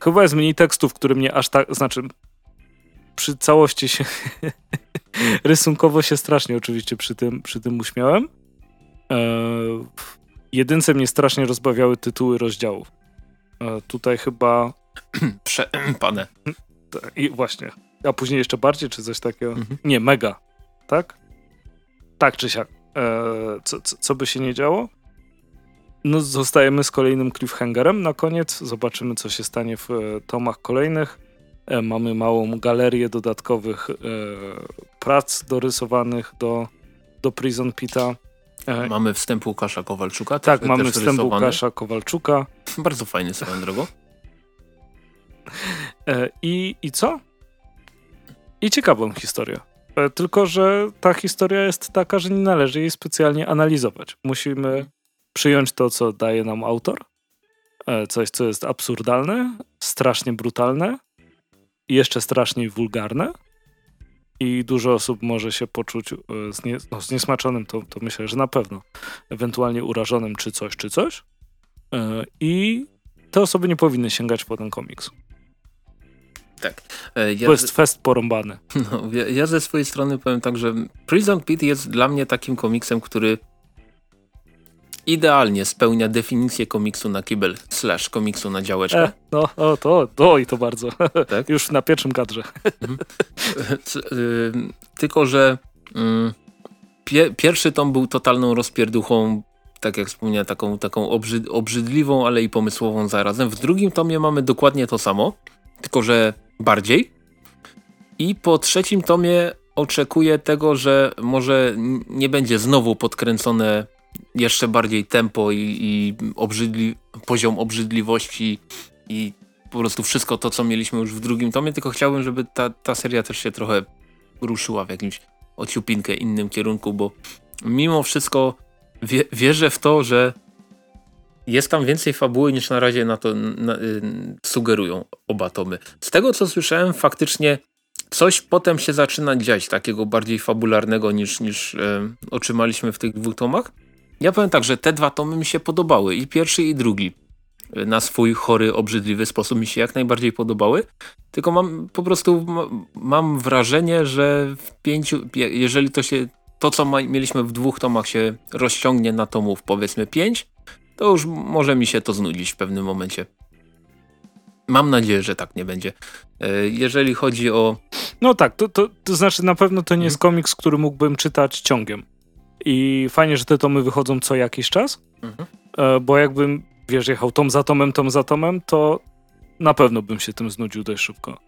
Chyba jest mniej tekstów, które mnie aż tak. Znaczy, przy całości się. rysunkowo się strasznie oczywiście przy tym, przy tym uśmiałem. E, jedynce mnie strasznie rozbawiały tytuły rozdziałów. E, tutaj chyba... Przepane. I właśnie. A później jeszcze bardziej, czy coś takiego? Mhm. Nie, mega. Tak? Tak czy siak. E, co, co, co by się nie działo? No, zostajemy z kolejnym cliffhangerem na koniec. Zobaczymy, co się stanie w e, tomach kolejnych. E, mamy małą galerię dodatkowych e, prac dorysowanych do, do Prison Pita. E, mamy wstęp Łukasza Kowalczuka. Tak, też, mamy też wstęp rysowany. Łukasza Kowalczuka. Bardzo fajny swoją drogą. I, I co? I ciekawą historię. Tylko, że ta historia jest taka, że nie należy jej specjalnie analizować. Musimy przyjąć to, co daje nam autor. Coś, co jest absurdalne, strasznie brutalne jeszcze straszniej wulgarne i dużo osób może się poczuć e, znie, no, zniesmaczonym, to, to myślę, że na pewno, ewentualnie urażonym czy coś, czy coś. E, I te osoby nie powinny sięgać po ten komiks. Tak. E, ja to jest fest porąbany. No, ja, ja ze swojej strony powiem tak, że Prison Pit jest dla mnie takim komiksem, który idealnie spełnia definicję komiksu na kibel slash komiksu na działeczkę. E, no, o, to, to i to bardzo. Tak? Już na pierwszym kadrze. Mhm. Y, tylko, że mm, pie, pierwszy tom był totalną rozpierduchą, tak jak wspomniałem, taką, taką obrzyd, obrzydliwą, ale i pomysłową zarazem. W drugim tomie mamy dokładnie to samo, tylko że bardziej. I po trzecim tomie oczekuję tego, że może nie będzie znowu podkręcone jeszcze bardziej tempo i, i obrzydli, poziom obrzydliwości i po prostu wszystko to, co mieliśmy już w drugim tomie, tylko chciałbym, żeby ta, ta seria też się trochę ruszyła w jakimś ociupinkę innym kierunku, bo mimo wszystko wie, wierzę w to, że jest tam więcej fabuły niż na razie na to na, y, sugerują oba tomy. Z tego co słyszałem, faktycznie coś potem się zaczyna dziać takiego bardziej fabularnego niż, niż y, otrzymaliśmy w tych dwóch tomach. Ja powiem tak, że te dwa tomy mi się podobały, i pierwszy, i drugi. Na swój chory, obrzydliwy sposób mi się jak najbardziej podobały. Tylko mam po prostu mam wrażenie, że w pięciu, jeżeli to się to, co ma, mieliśmy w dwóch tomach się rozciągnie na tomów powiedzmy pięć, to już może mi się to znudzić w pewnym momencie. Mam nadzieję, że tak nie będzie. E, jeżeli chodzi o... No tak, to, to, to znaczy na pewno to nie jest mhm. komiks, który mógłbym czytać ciągiem. I fajnie, że te tomy wychodzą co jakiś czas, mhm. E, bo jakbym, wiesz, jechał tom za tomem, tom za tomem, to na pewno bym się tym znudził dość szybko.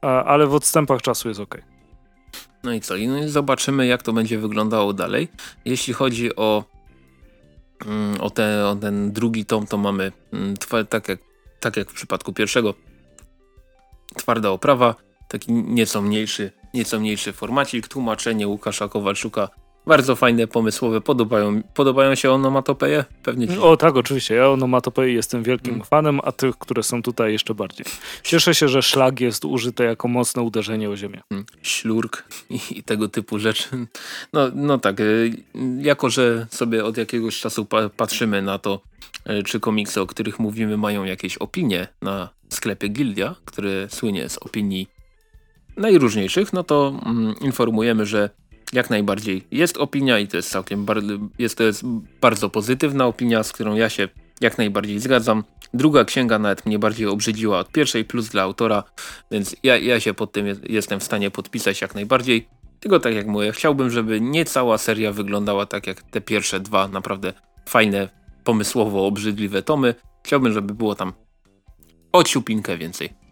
Ale w odstępach czasu jest ok. No i co? No i zobaczymy, jak to będzie wyglądało dalej. Jeśli chodzi o, mm, o, te, o ten drugi tom, to mamy mm, tak jak, tak jak w przypadku pierwszego twarda oprawa, taki nieco mniejszy, nieco mniejszy formacik, tłumaczenie Łukasza Kowalczuka bardzo fajne, pomysłowe, podobają, podobają się onomatopeje? Pewnie ci... O tak, oczywiście, ja onomatopei jestem wielkim hmm. fanem, a tych, które są tutaj jeszcze bardziej. Cieszę się, że szlag jest użyty jako mocne uderzenie o ziemię. Hmm. Ślurk i, i, tego typu rzeczy. No, no tak, y, jako że sobie od jakiegoś czasu pa patrzymy na to, y, czy komiksy, o których mówimy, mają jakieś opinie na sklepie Gildia, który słynie z opinii najróżniejszych, no to mm, informujemy, że jak najbardziej jest opinia i to jest całkiem jest, to jest bardzo pozytywna opinia, z którą ja się jak najbardziej zgadzam. Druga księga nawet mnie bardziej obrzydziła od pierwszej, plus dla autora, więc ja, ja się pod tym jestem w stanie podpisać jak najbardziej. Tylko tak jak mówię, chciałbym, żeby nie cała seria wyglądała tak jak te pierwsze dwa naprawdę fajne, pomysłowo obrzydliwe tomy. Chciałbym, żeby było tam ociupinkę więcej.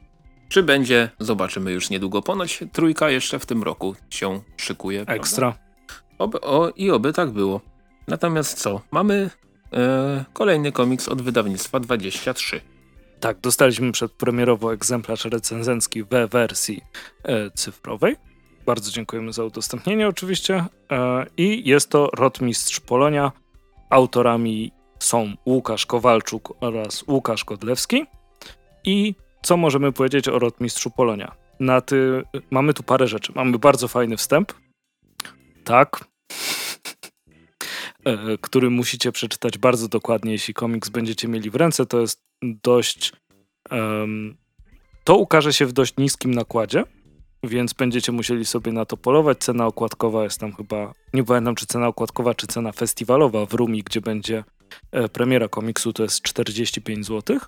Czy będzie? Zobaczymy już niedługo. Ponoć trójka jeszcze w tym roku się szykuje. Ekstra. Oby, o, I oby tak było. Natomiast co? Mamy e, kolejny komiks od wydawnictwa 23. Tak, dostaliśmy przedpremierowo egzemplarz recenzencki we wersji e, cyfrowej. Bardzo dziękujemy za udostępnienie oczywiście. E, I jest to Rotmistrz Polonia Autorami są Łukasz Kowalczuk oraz Łukasz Godlewski. I co możemy powiedzieć o Rotmistrzu Polonia? Na ty... Mamy tu parę rzeczy. Mamy bardzo fajny wstęp. Tak. E, który musicie przeczytać bardzo dokładnie, jeśli komiks będziecie mieli w ręce. To jest dość. Um, to ukaże się w dość niskim nakładzie, więc będziecie musieli sobie na to polować. Cena okładkowa jest tam chyba, nie pamiętam czy cena okładkowa, czy cena festiwalowa w Rumi, gdzie będzie e, premiera komiksu, to jest 45 zł.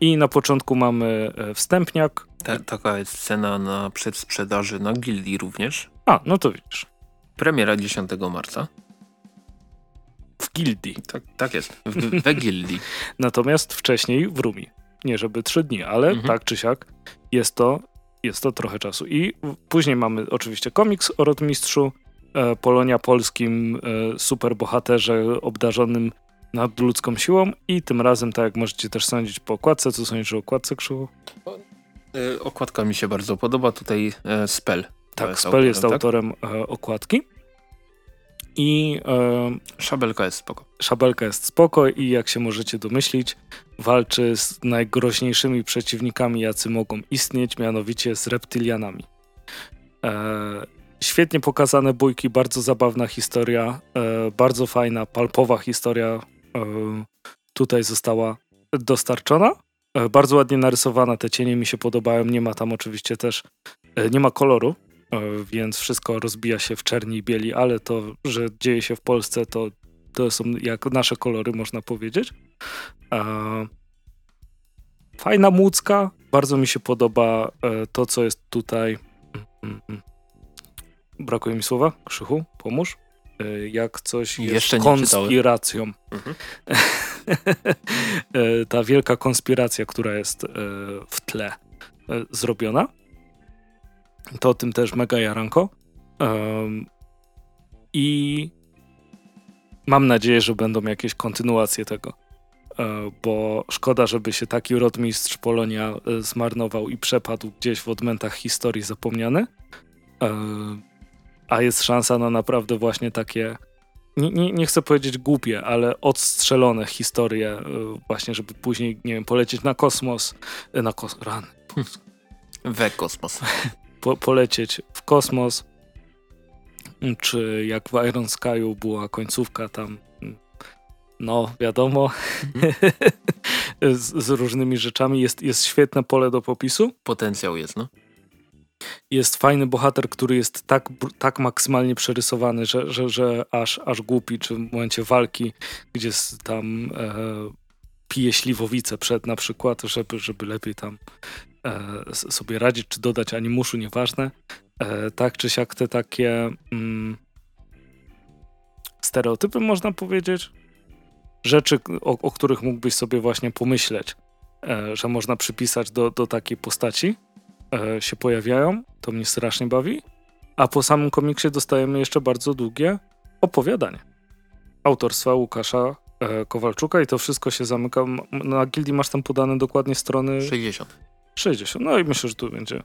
I na początku mamy e, wstępniak. Ta, taka jest cena na przedsprzedaży na gildii również. A, no to widzisz. Premiera 10 marca. W gildii. Tak, tak jest, w, we gildii. Natomiast wcześniej w Rumi. Nie żeby trzy dni, ale mhm. tak czy siak jest to, jest to trochę czasu. I później mamy oczywiście komiks o Rotmistrzu, e, Polonia polskim e, superbohaterze obdarzonym nadludzką siłą i tym razem, tak jak możecie też sądzić po okładce, co sądzisz o okładce Krzywu? E, okładka mi się bardzo podoba, tutaj e, Spell. Tak, Spell jest tak? autorem e, okładki. I e, szabelka jest spoko. Szabelka jest spoko i jak się możecie domyślić, walczy z najgroźniejszymi przeciwnikami, jacy mogą istnieć, mianowicie z reptylianami. E, świetnie pokazane bójki, bardzo zabawna historia, e, bardzo fajna, palpowa historia tutaj została dostarczona. E, bardzo ładnie narysowana, te cienie mi się podobają. Nie ma tam oczywiście też, e, nie ma koloru, E, więc wszystko rozbija się w czerni i bieli, ale to, że dzieje się w Polsce, to, to są jak nasze kolory, można powiedzieć. E, fajna mucka, bardzo mi się podoba e, to, co jest tutaj. Mm, mm. Brakuje mi słowa, Krzychu, pomóż. Jak coś jest Jeszcze konspiracją. Mhm. Ta wielka konspiracja, która jest w tle zrobiona to o tym też mega jaranko. I mam nadzieję, że będą jakieś kontynuacje tego. E, bo szkoda, żeby się taki rodmistrz Polonia e, zmarnował i przepadł gdzieś w odmętach historii zapomniany. E, a jest szansa na naprawdę właśnie takie, nie, nie, nie, chcę powiedzieć głupie, ale odstrzelone historie, właśnie, żeby później, nie wiem, polecieć na kosmos, na kos... rany. We kosmos. po, polecieć w kosmos, czy jak w Iron Sky'u była końcówka tam, no wiadomo, z, z, różnymi rzeczami. Jest, jest świetne pole do popisu. Potencjał jest, no. Jest fajny bohater, który jest tak, tak maksymalnie przerysowany, że, że, że aż, aż głupi, czy w momencie walki, gdzie tam e, pije śliwowicę przed na przykład, żeby, żeby lepiej tam e, sobie radzić, czy dodać animuszu, nieważne. E, tak czy siak te takie mm, stereotypy, można powiedzieć, rzeczy, o, o, których mógłbyś sobie właśnie pomyśleć, e, że można przypisać do, do takiej postaci, e, się pojawiają. To mnie strasznie bawi. A po samym komiksie dostajemy jeszcze bardzo długie opowiadanie autorstwa Łukasza e, Kowalczuka i to wszystko się zamyka. Na gildii masz tam podane dokładnie strony. 60. 60. No i myślę, że tu będzie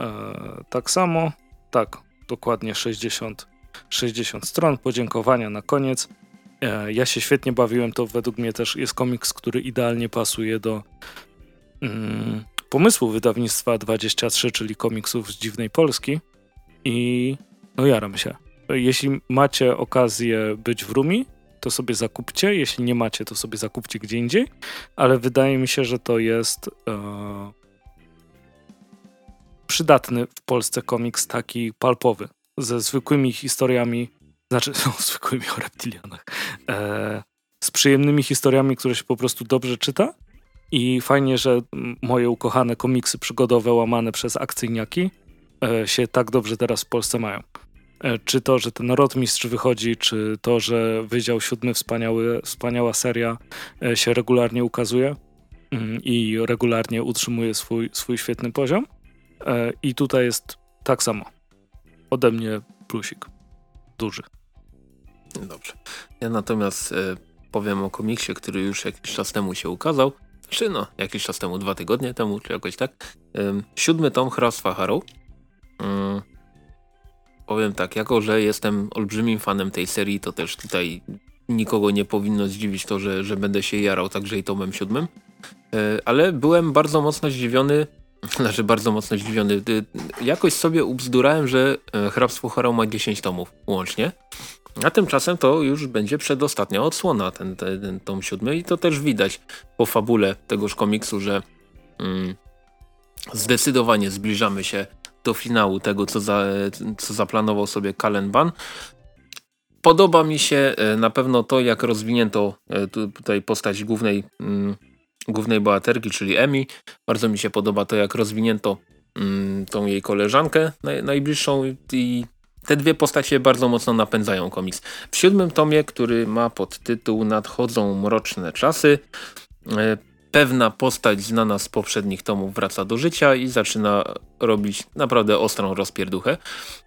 e, tak samo. Tak, dokładnie 60, 60 stron. Podziękowania na koniec. E, ja się świetnie bawiłem. To według mnie też jest komiks, który idealnie pasuje do mm, pomysłu wydawnictwa 23, czyli komiksów z dziwnej Polski. I no jaram się. Jeśli macie okazję być w Rumi, to sobie zakupcie. Jeśli nie macie, to sobie zakupcie gdzie indziej. Ale wydaje mi się, że to jest e, przydatny w Polsce komiks taki palpowy, ze zwykłymi historiami, znaczy no, zwykłymi o reptilianach, e, z przyjemnymi historiami, które się po prostu dobrze czyta i fajnie, że moje ukochane komiksy przygodowe łamane przez akcyjniaki e, się tak dobrze teraz w Polsce mają. E, czy to, że ten Rotmistrz wychodzi, czy to, że Wydział Siódmy wspaniały, wspaniała seria e, się regularnie ukazuje mm, i regularnie utrzymuje swój, swój świetny poziom. I tutaj jest tak samo. Ode mnie plusik. Duży. Dobrze. Ja natomiast powiem o komiksie, który już jakiś czas temu się ukazał. Czy no, jakiś czas temu, dwa tygodnie temu, czy jakoś tak. E, siódmy tom Hrabstwa Harrow. E, powiem tak, jako że jestem olbrzymim fanem tej serii, to też tutaj nikogo nie powinno zdziwić to, że, że będę się jarał także i tomem siódmym. E, ale byłem bardzo mocno zdziwiony, znaczy bardzo mocno zdziwiony. Jakoś sobie ubzdurałem, że e, Hrabstwo Harrow ma 10 tomów łącznie. A tymczasem to już będzie przedostatnia odsłona, ten, ten, tom siódmy i to też widać po fabule tegoż komiksu, że mm, zdecydowanie zbliżamy się do finału tego, co, za, co zaplanował sobie Kalen Ban. Podoba mi się e, na pewno to, jak rozwinięto e, tutaj postać głównej, mm, głównej bohaterki, czyli Emi. Bardzo mi się podoba to, jak rozwinięto mm, tą jej koleżankę naj, najbliższą i te dwie postacie bardzo mocno napędzają komiks. W siódmym tomie, który ma pod tytuł Nadchodzą mroczne czasy, e, pewna postać znana z poprzednich tomów wraca do życia i zaczyna robić naprawdę ostrą rozpierduchę.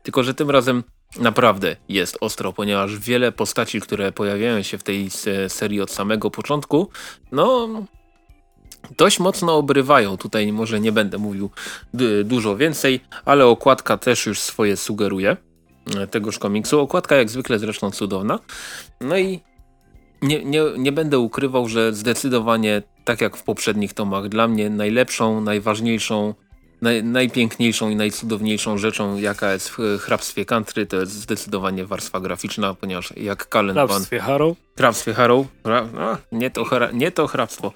Tylko, że tym razem naprawdę jest ostro, ponieważ wiele postaci, które pojawiają się w tej serii od samego początku, no dość mocno obrywają. Tutaj może nie będę mówił dużo więcej, ale okładka też już swoje sugeruje tegoż komiksu. Okładka jak zwykle zresztą cudowna. No i nie, nie, nie będę ukrywał, że zdecydowanie tak jak w poprzednich tomach, dla mnie najlepszą, najważniejszą, naj, najpiękniejszą i najcudowniejszą rzeczą, jaka jest w hrabstwie country, to jest zdecydowanie warstwa graficzna, ponieważ jak Kalen Pan... Hrabstwie Harrow? Hrabstwie Harrow, no, nie, to hra, nie to hrabstwo.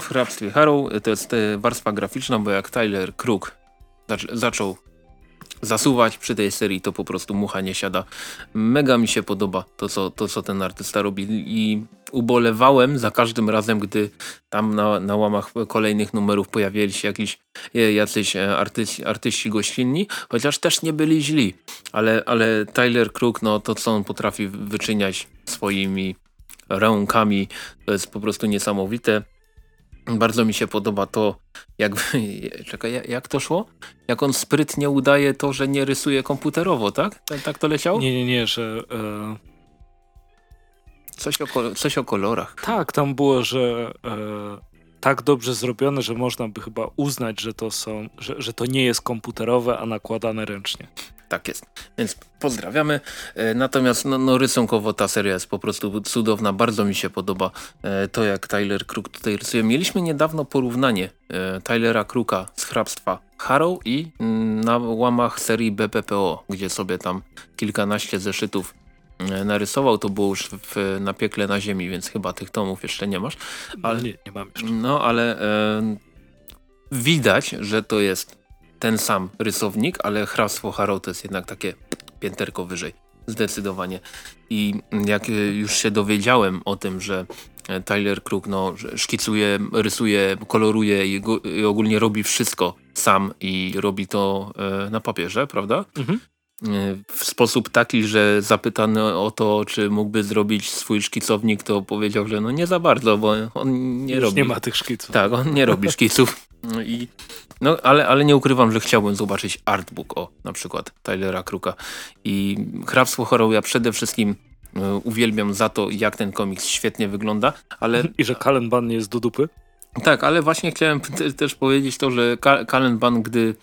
w hrabstwie Harrow to jest e, warstwa graficzna, bo jak Tyler Crook zaczął zasuwać przy tej serii, to po prostu mucha nie siada. Mega mi się podoba to, co, to, co ten artysta robi i ubolewałem za każdym razem, gdy tam na, na łamach kolejnych numerów pojawiali się jakiś, e, jacyś e, artyści, artyści gościnni, chociaż też nie byli źli, ale, ale Tyler Crook, no to co on potrafi wyczyniać swoimi rękami, to jest po prostu niesamowite. Bardzo mi się podoba to, jak, czekaj, jak to szło? Jak on sprytnie udaje to, że nie rysuje komputerowo, tak? Tak, tak to leciało? Nie, nie, nie, że... E... Coś, o, coś o kolorach. Tak, tam było, że e, tak dobrze zrobione, że można by chyba uznać, że to są, że, że to nie jest komputerowe, a nakładane ręcznie. Tak jest. Więc pozdrawiamy. E, natomiast no, no, rysunkowo ta seria jest po prostu cudowna. Bardzo mi się podoba e, to, jak Tyler Crook tutaj rysuje. Mieliśmy niedawno porównanie e, Tylera Crooka z hrabstwa Harrow i mm, na łamach serii BPPO, gdzie sobie tam kilkanaście zeszytów narysował, to było już w, na piekle na ziemi, więc chyba tych tomów jeszcze nie masz. Ale, nie, nie mam jeszcze. No, ale e, widać, że to jest ten sam rysownik, ale hrabstwo Harrow to jest jednak takie pięterko wyżej. Zdecydowanie. I jak już się dowiedziałem o tym, że Tyler Crook no, szkicuje, rysuje, koloruje i, i ogólnie robi wszystko sam i robi to e, na papierze, prawda? Mhm. W sposób taki, że zapytany o to, czy mógłby zrobić swój szkicownik, to powiedział, że no nie za bardzo, bo on nie Już robi. nie ma tych szkiców. Tak, on nie robi szkiców. No I, no, ale, ale nie ukrywam, że chciałbym zobaczyć artbook o na przykład Tylera Kruka. I Hrabstwo Horror ja przede wszystkim e, uwielbiam za to, jak ten komiks świetnie wygląda, ale... I że Kalen Ban nie jest do dupy? Tak, ale właśnie chciałem też powiedzieć to, że Kalen Ban, gdy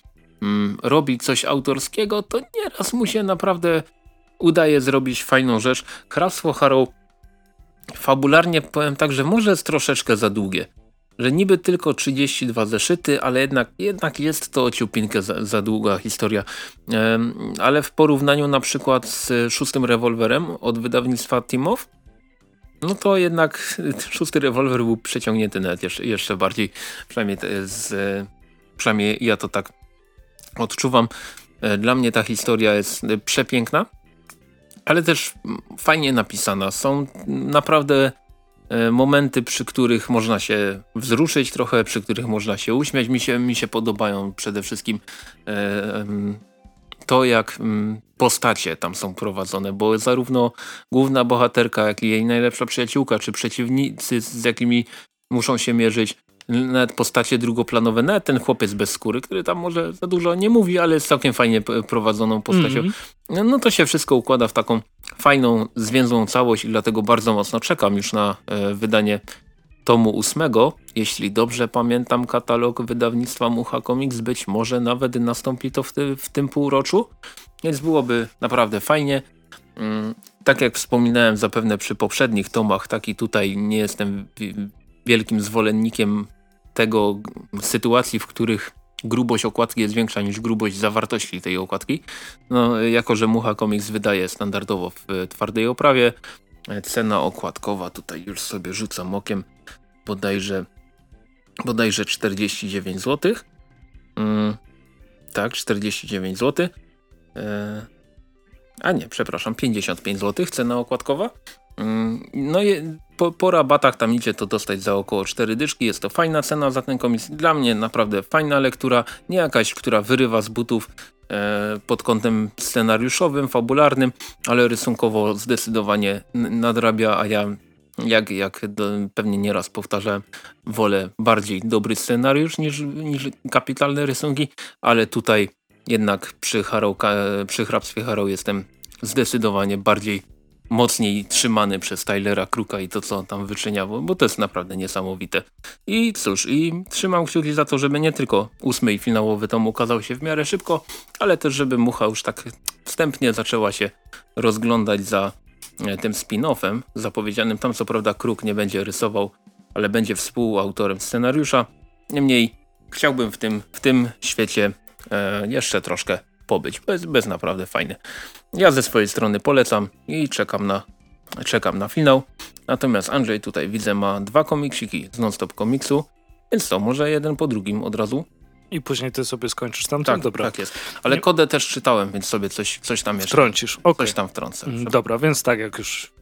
mm, robi coś autorskiego, to nieraz mu się naprawdę udaje zrobić fajną rzecz. Hrabstwo Harrow fabularnie powiem tak, że może jest troszeczkę za długie. Że niby tylko 32 zeszyty, ale jednak, jednak jest to ciupinkę za, za długa historia. Ale w porównaniu na przykład z szóstym rewolwerem od wydawnictwa Timow, no to jednak szósty rewolwer był przeciągnięty nawet jeszcze, jeszcze bardziej. Przynajmniej, z, przynajmniej ja to tak odczuwam. E, dla mnie ta historia jest e, przepiękna, ale też fajnie napisana. Są naprawdę e, momenty, przy których można się wzruszyć trochę, przy których można się uśmiać. Mi się, mi się podobają przede wszystkim to, jak postacie tam są prowadzone, bo zarówno główna bohaterka, jak i jej najlepsza przyjaciółka, czy przeciwnicy, z jakimi muszą się mierzyć, nawet postacie drugoplanowe, nawet ten chłopiec bez skóry, który tam może za dużo nie mówi, ale jest całkiem fajnie prowadzoną postacią. Mm -hmm. No to się wszystko układa w taką fajną, zwięzłą całość i dlatego bardzo mocno czekam już na e, wydanie tomu ósmego. Jeśli dobrze pamiętam katalog wydawnictwa Mucha Comics, być może nawet nastąpi to w, ty, w tym półroczu, więc byłoby naprawdę fajnie. Mm, tak jak wspominałem zapewne przy poprzednich tomach, tak i tutaj nie jestem wielkim zwolennikiem tego sytuacji, w których grubość okładki jest większa niż grubość zawartości tej okładki. No, jako, że Mucha Comics wydaje standardowo w twardej oprawie, cena okładkowa tutaj już sobie rzucam okiem, bodajże, bodajże 49 zł. Mm, tak, 49 zł. E, a nie, przepraszam, 55 zł cena okładkowa. Mm, no po, po, rabatach tam idzie to dostać za około 4 dyszki. Jest to fajna cena za ten komiks. Dla mnie naprawdę fajna lektura. Nie jakaś, która wyrywa z butów e, pod kątem scenariuszowym, fabularnym, ale rysunkowo zdecydowanie nadrabia, a ja jak, jak do, pewnie nieraz powtarzałem, wolę bardziej dobry scenariusz niż, niż kapitalne rysunki, ale tutaj jednak przy, Harrow, przy hrabstwie Harrow jestem zdecydowanie bardziej mocniej trzymany przez Tylera Kruka i to, co on tam wyczynia, bo, bo to jest naprawdę niesamowite. I cóż, i trzymam kciuki za to, żeby nie tylko ósmy i finałowy tom ukazał się w miarę szybko, ale też, żeby Mucha już tak wstępnie zaczęła się rozglądać za e, tym spin-offem zapowiedzianym. Tam co prawda Kruk nie będzie rysował, ale będzie współautorem scenariusza. Niemniej chciałbym w tym, w tym świecie e, jeszcze troszkę pobyć, bez, bez naprawdę fajny. Ja ze swojej strony polecam i czekam na, czekam na finał. Natomiast Andrzej tutaj widzę ma dwa komiksiki z non-stop komiksu, więc to może jeden po drugim od razu. I później ty sobie skończysz tam tak, dobra. Tak jest. Ale Nie... kodę też czytałem, więc sobie coś, coś tam jeszcze. Wtrącisz, okay. Coś tam wtrącę. Mm, dobra, więc tak jak już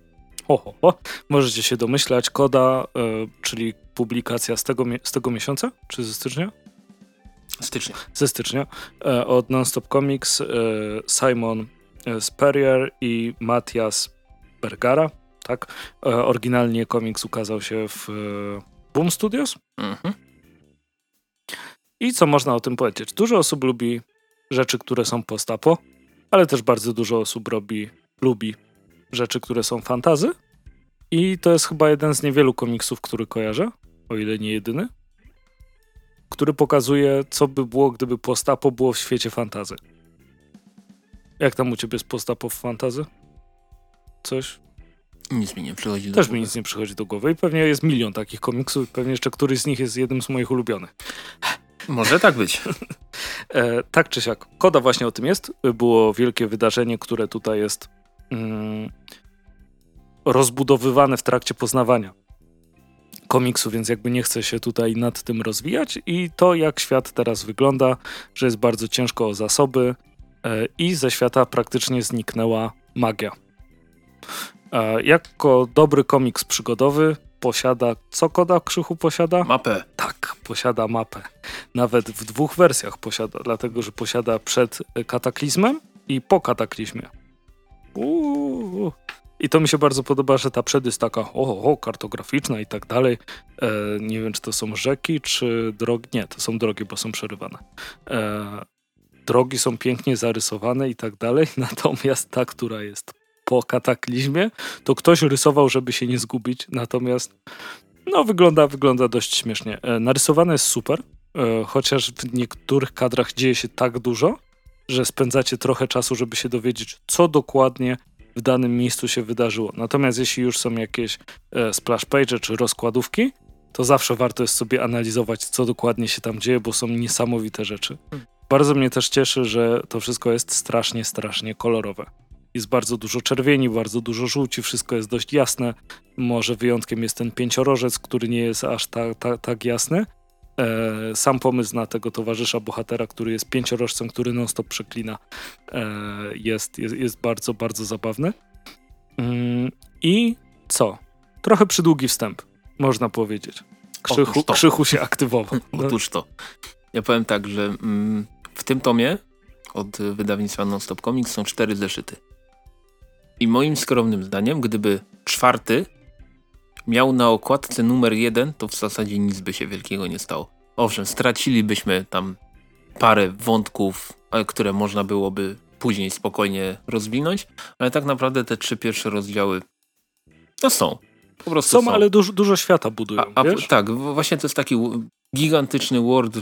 ho, ho, ho. możecie się domyślać, koda, y, czyli publikacja z tego, z tego miesiąca, czy ze stycznia? Stycznia. Ze stycznia. E, od Nonstop Comics e, Simon e, Spurrier i Matthias Bergara. Tak? Oryginalnie komiks ukazał się w Boom Studios. Mhm. I co można o tym powiedzieć? Dużo osób lubi rzeczy, które są postapo, ale też bardzo dużo osób robi, lubi rzeczy, które są fantazy. I to jest chyba jeden z niewielu komiksów, który kojarzę, o ile nie jedyny który pokazuje, co by było, gdyby postapo było w świecie fantazy. Jak tam u ciebie z postapo w fantazy? Coś? Nic mi nie przychodzi do Też głowy. mi nic nie przychodzi do głowy i pewnie jest milion takich komiksów pewnie jeszcze któryś z nich jest jednym z moich ulubionych. Może tak być. e, tak czy siak. Koda właśnie o tym jest. Było wielkie wydarzenie, które tutaj jest mm, rozbudowywane w trakcie poznawania komiksu, więc jakby nie chcę się tutaj nad tym rozwijać. I to, jak świat teraz wygląda, że jest bardzo ciężko o zasoby i ze świata praktycznie zniknęła magia. E, jako dobry komiks przygodowy posiada, co Koda Krzychu posiada? Mapę. Tak, posiada mapę. Nawet w dwóch wersjach posiada, dlatego że posiada przed kataklizmem i po kataklizmie. Uuu. I to mi się bardzo podoba, że ta przed jest taka o, o kartograficzna i tak dalej. E, nie wiem, czy to są rzeki, czy drogi. Nie, to są drogi, bo są przerywane. E, drogi są pięknie zarysowane i tak dalej. Natomiast ta, która jest po kataklizmie, to ktoś rysował, żeby się nie zgubić. Natomiast no, wygląda, wygląda dość śmiesznie. E, narysowane jest super, e, chociaż w niektórych kadrach dzieje się tak dużo, że spędzacie trochę czasu, żeby się dowiedzieć, co dokładnie w danym miejscu się wydarzyło. Natomiast jeśli już są jakieś e, splash page czy rozkładówki, to zawsze warto jest sobie analizować, co dokładnie się tam dzieje, bo są niesamowite rzeczy. Bardzo mnie też cieszy, że to wszystko jest strasznie, strasznie kolorowe. Jest bardzo dużo czerwieni, bardzo dużo żółci, wszystko jest dość jasne. Może wyjątkiem jest ten pięciorożec, który nie jest aż tak, tak, tak jasny. E, sam pomysł na tego towarzysza bohatera, który jest pięciorożcem, który non-stop przeklina, e, jest, jest, jest bardzo, bardzo zabawny. Mm, I co? Trochę przydługi wstęp, można powiedzieć. Krzychu, Krzychu się aktywował. Otóż to. Ja powiem tak, że mm, w tym tomie od wydawnictwa Non-Stop Comics są cztery zeszyty. I moim skromnym zdaniem, gdyby czwarty miał na okładce numer jeden, to w zasadzie nic by się wielkiego nie stało. Owszem, stracilibyśmy tam parę wątków, e, które można byłoby później spokojnie rozwinąć, ale tak naprawdę te trzy pierwsze rozdziały no są. Po prostu są, są. ale dużo, dużo świata budują. A, a, tak, właśnie to jest taki gigantyczny world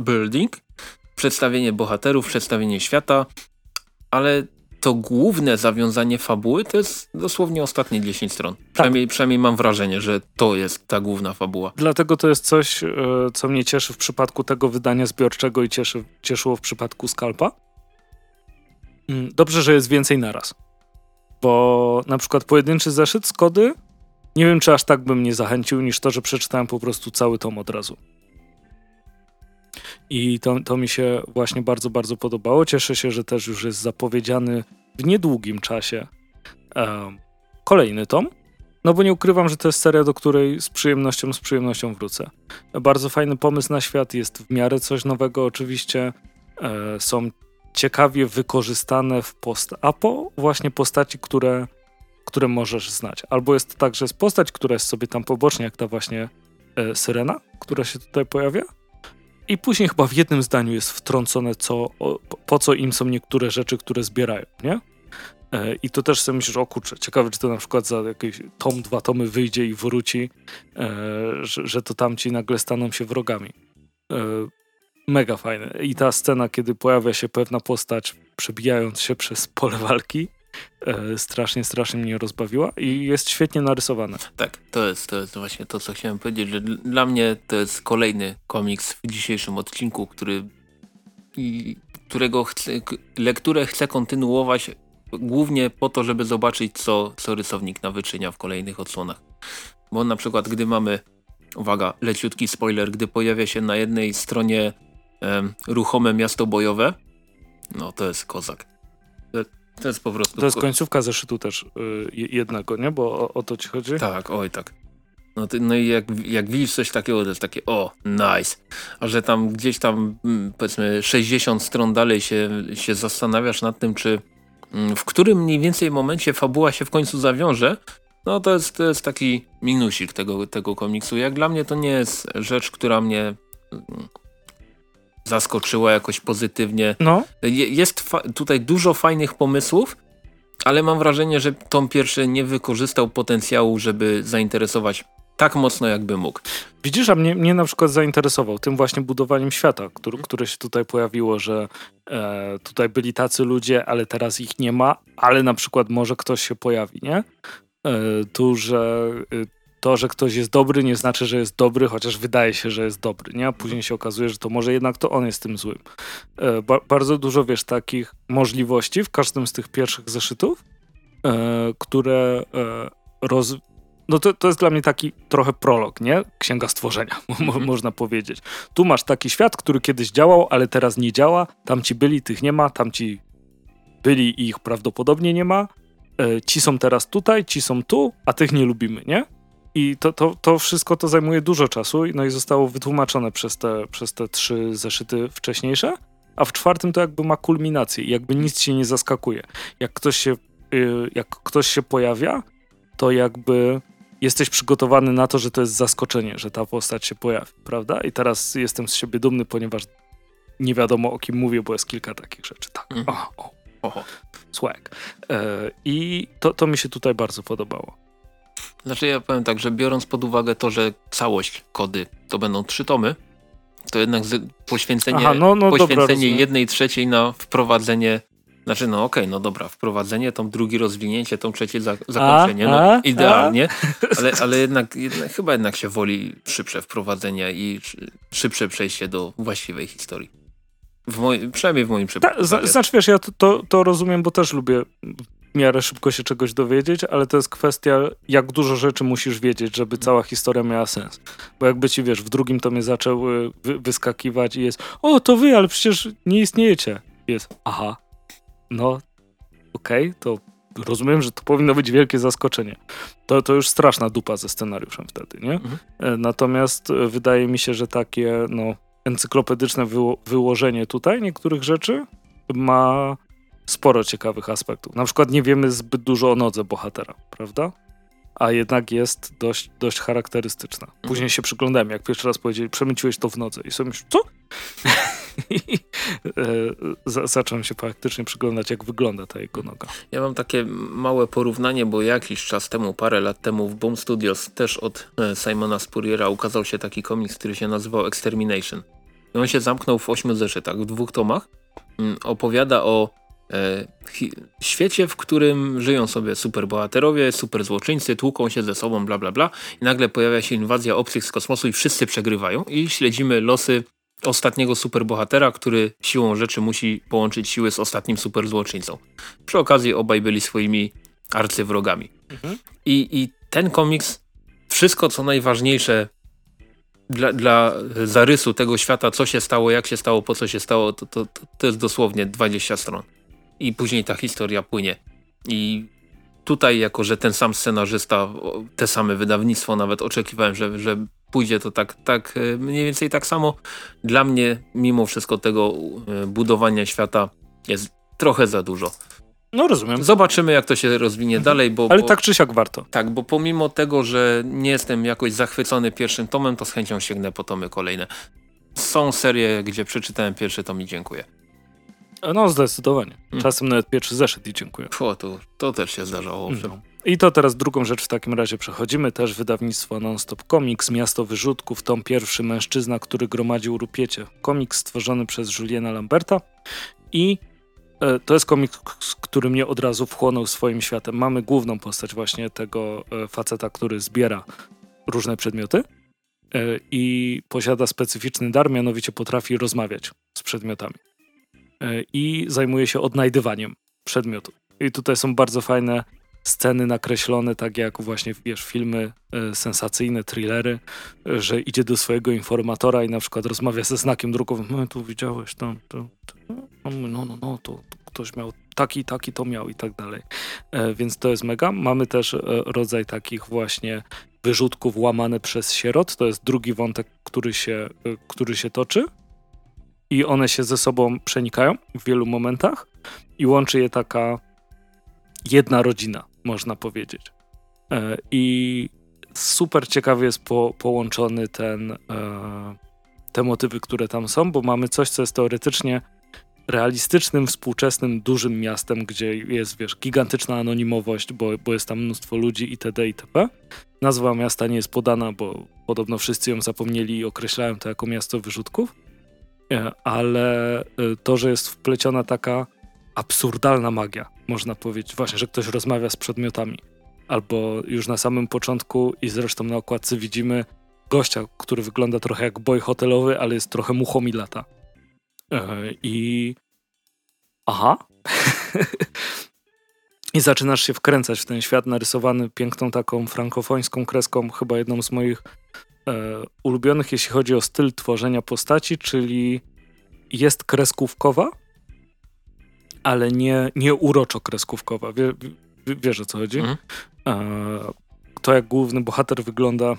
building, przedstawienie bohaterów, przedstawienie świata, ale to główne zawiązanie fabuły to jest dosłownie ostatnie 10 stron. Tak. Przynajmniej, przynajmniej mam wrażenie, że to jest ta główna fabuła. Dlatego to jest coś, e, co mnie cieszy w przypadku tego wydania zbiorczego i cieszy, cieszyło w przypadku Skalpa. Mm, dobrze, że jest więcej naraz. Bo na przykład pojedynczy zeszyt z kody nie wiem, czy aż tak bym nie zachęcił, niż to, że przeczytałem po prostu cały tom od razu. I to, to mi się właśnie bardzo, bardzo podobało. Cieszę się, że też już jest zapowiedziany w niedługim czasie kolejny tom. No bo nie ukrywam, że to jest seria, do której z przyjemnością, z przyjemnością wrócę. Bardzo fajny pomysł na świat, jest w miarę coś nowego oczywiście. E, są ciekawie wykorzystane w post apo właśnie postaci, które, które możesz znać. Albo jest tak, że jest postać, która jest sobie tam pobocznie, jak ta właśnie e, Syrena, która się tutaj pojawia, i później chyba w jednym zdaniu jest wtrącone, co, po co im są niektóre rzeczy, które zbierają, nie? E, I to też sobie myślisz, o kurczę, ciekawe, czy to na przykład za jakieś tom, dwa tomy wyjdzie i wróci, e, że, to tamci nagle staną się wrogami. E, mega fajne. I ta scena, kiedy pojawia się pewna postać, przebijając się przez pole walki, strasznie, strasznie mnie rozbawiła i jest świetnie narysowana. Tak, to jest, to jest właśnie to, co chciałem powiedzieć, że dla mnie to jest kolejny komiks w dzisiejszym odcinku, który którego chcę, lekturę chcę kontynuować głównie po to, żeby zobaczyć, co, co rysownik nawyczynia w kolejnych odsłonach. Bo na przykład, gdy mamy, uwaga, leciutki spoiler, gdy pojawia się na jednej stronie ruchome miasto bojowe, no to jest kozak. To jest po prostu... To jest końcówka zeszytu też yy, jednego, nie? Bo o, o, to ci chodzi? Tak, oj tak. No, ty, no i jak, jak widzisz coś takiego, to jest takie o, nice. A że tam gdzieś tam mm, powiedzmy 60 stron dalej się, się zastanawiasz nad tym, czy mm, w którym mniej więcej momencie fabuła się w końcu zawiąże, no to jest, to jest taki minusik tego, tego komiksu. Jak dla mnie to nie jest rzecz, która mnie mm, zaskoczyła jakoś pozytywnie. No. Jest tutaj dużo fajnych pomysłów, ale mam wrażenie, że Tom pierwszy nie wykorzystał potencjału, żeby zainteresować tak mocno, jakby mógł. Widzisz, a mnie, mnie na przykład zainteresował tym właśnie budowaniem świata, który, które się tutaj pojawiło, że e, tutaj byli tacy ludzie, ale teraz ich nie ma, ale na przykład może ktoś się pojawi, nie? E, tu, że e, to, że ktoś jest dobry, nie znaczy, że jest dobry, chociaż wydaje się, że jest dobry, nie? A później się okazuje, że to może jednak to on jest tym złym. E, ba bardzo dużo, wiesz, takich możliwości w każdym z tych pierwszych zeszytów, e, które e, roz... No to, to jest dla mnie taki trochę prolog, nie? Księga stworzenia, mhm. można powiedzieć. Tu masz taki świat, który kiedyś działał, ale teraz nie działa. Tam ci byli, tych nie ma, tam ci byli i ich prawdopodobnie nie ma. E, ci są teraz tutaj, ci są tu, a tych nie lubimy, nie? I to, to, to wszystko to zajmuje dużo czasu, no i zostało wytłumaczone przez te, przez te trzy zeszyty wcześniejsze, a w czwartym to jakby ma kulminację jakby nic się nie zaskakuje. Jak ktoś się, y, jak ktoś się pojawia, to jakby jesteś przygotowany na to, że to jest zaskoczenie, że ta postać się pojawi, prawda? I teraz jestem z siebie dumny, ponieważ nie wiadomo o kim mówię, bo jest kilka takich rzeczy. Tak. Mhm. O, o. Oho. Swag. E, I to, to mi się tutaj bardzo podobało. Znaczy ja powiem tak, że biorąc pod uwagę to, że całość kody to będą trzy tomy, to jednak poświęcenie, Aha, no, no poświęcenie dobra, jednej trzeciej na wprowadzenie znaczy, no okej, okay, no dobra, wprowadzenie, tą drugi rozwinięcie, tą trzecie za, zakończenie, a, no a, idealnie, a? Ale, ale jednak, jednak, chyba jednak się woli szybsze wprowadzenie i szybsze przejście do właściwej historii. W moj, przynajmniej w moim przypadku. Ta, znaczy wiesz, ja to, to, to rozumiem, bo też lubię miarę szybko się czegoś dowiedzieć, ale to jest kwestia, jak dużo rzeczy musisz wiedzieć, żeby cała historia miała sens. Bo jakby ci, wiesz, w drugim tomie zaczęły wy wyskakiwać i jest o, to wy, ale przecież nie istniejecie. Jest, aha, no, okej, okay, to rozumiem, że to powinno być wielkie zaskoczenie. To, to już straszna dupa ze scenariuszem wtedy, nie? Mhm. E, natomiast e, wydaje mi się, że takie, no, encyklopedyczne wyło wyłożenie tutaj niektórych rzeczy ma sporo ciekawych aspektów. Na przykład nie wiemy zbyt dużo o nodze bohatera, prawda? A jednak jest dość, dość charakterystyczna. Później mhm. się przyglądałem, jak pierwszy raz powiedzieli, przemyciłeś to w nodze. I sobie myślę, co? I e, zacząłem się praktycznie przyglądać, jak wygląda ta jego noga. Ja mam takie małe porównanie, bo jakiś czas temu, parę lat temu w Boom Studios też od e, Simona Spurriera ukazał się taki komiks, który się nazywał Extermination. I on się zamknął w ośmiu zeszytach, w dwóch tomach. Mm, opowiada o świecie, w którym żyją sobie superbohaterowie, superzłoczyńcy, tłuką się ze sobą, bla bla bla i nagle pojawia się inwazja obcych z kosmosu i wszyscy przegrywają i śledzimy losy ostatniego superbohatera, który siłą rzeczy musi połączyć siły z ostatnim superzłoczyńcą. Przy okazji obaj byli swoimi arcywrogami. Mhm. I, I ten komiks, wszystko co najważniejsze dla, dla zarysu tego świata, co się stało, jak się stało, po co się stało, to, to, to jest dosłownie 20 stron. I później ta historia płynie. I tutaj, jako że ten sam scenarzysta, te same wydawnictwo, nawet oczekiwałem, że, że pójdzie to tak, tak e, mniej więcej tak samo. Dla mnie, mimo wszystko tego e, budowania świata jest trochę za dużo. No rozumiem. Zobaczymy jak to się rozwinie mhm. dalej. Bo, Ale bo, tak czy siak warto. Tak, bo pomimo tego, że nie jestem jakoś zachwycony pierwszym tomem, to z chęcią sięgnę po tomy kolejne. Są serie, gdzie przeczytałem pierwszy tom i dziękuję. No zdecydowanie. Hmm. Czasem nawet pierwszy zeszyt i dziękuję. O, to, to też się zdarzało. No. I to teraz drugą rzecz w takim razie przechodzimy. Też wydawnictwo Nonstop Comics, Miasto Wyrzutków, tom pierwszy, Mężczyzna, który gromadził rupiecie. Komiks stworzony przez Juliana Lamberta i e, to jest komiks, który mnie od razu wchłonął swoim światem. Mamy główną postać właśnie tego e, faceta, który zbiera różne przedmioty e, i posiada specyficzny dar, mianowicie potrafi rozmawiać z przedmiotami. I zajmuje się odnajdywaniem przedmiotów. I tutaj są bardzo fajne sceny nakreślone, tak jak właśnie, wiesz, filmy e, sensacyjne, thrillery, e, że idzie do swojego informatora i na przykład rozmawia ze znakiem drukowym, no tu widziałeś tam, to, to, no, no, no, to, to ktoś miał taki, taki to miał i tak dalej. E, więc to jest mega. Mamy też e, rodzaj takich właśnie wyrzutków łamane przez sierot, to jest drugi wątek, który się, e, który się toczy i one się ze sobą przenikają w wielu momentach i łączy je taka jedna rodzina można powiedzieć. E, I super ciekawie jest po, połączony ten, e, te motywy, które tam są, bo mamy coś, co jest teoretycznie realistycznym, współczesnym, dużym miastem, gdzie jest, wiesz, gigantyczna anonimowość, bo, bo jest tam mnóstwo ludzi itd. itp. Nazwa miasta nie jest podana, bo podobno wszyscy ją zapomnieli i określają to jako miasto wyrzutków, ale to, że jest wpleciona taka absurdalna magia, można powiedzieć. Właśnie, że ktoś rozmawia z przedmiotami. Albo już na samym początku i zresztą na okładce widzimy gościa, który wygląda trochę jak boj hotelowy, ale jest trochę muchą i. Yy, I... Aha. I zaczynasz się wkręcać w ten świat narysowany piękną taką frankofońską kreską, chyba jedną z moich e, ulubionych, jeśli chodzi o styl tworzenia postaci, czyli jest kreskówkowa, ale nie, nie uroczo kreskówkowa. Wie, wie, wiesz o co chodzi? Mhm. E, to jak główny bohater wygląda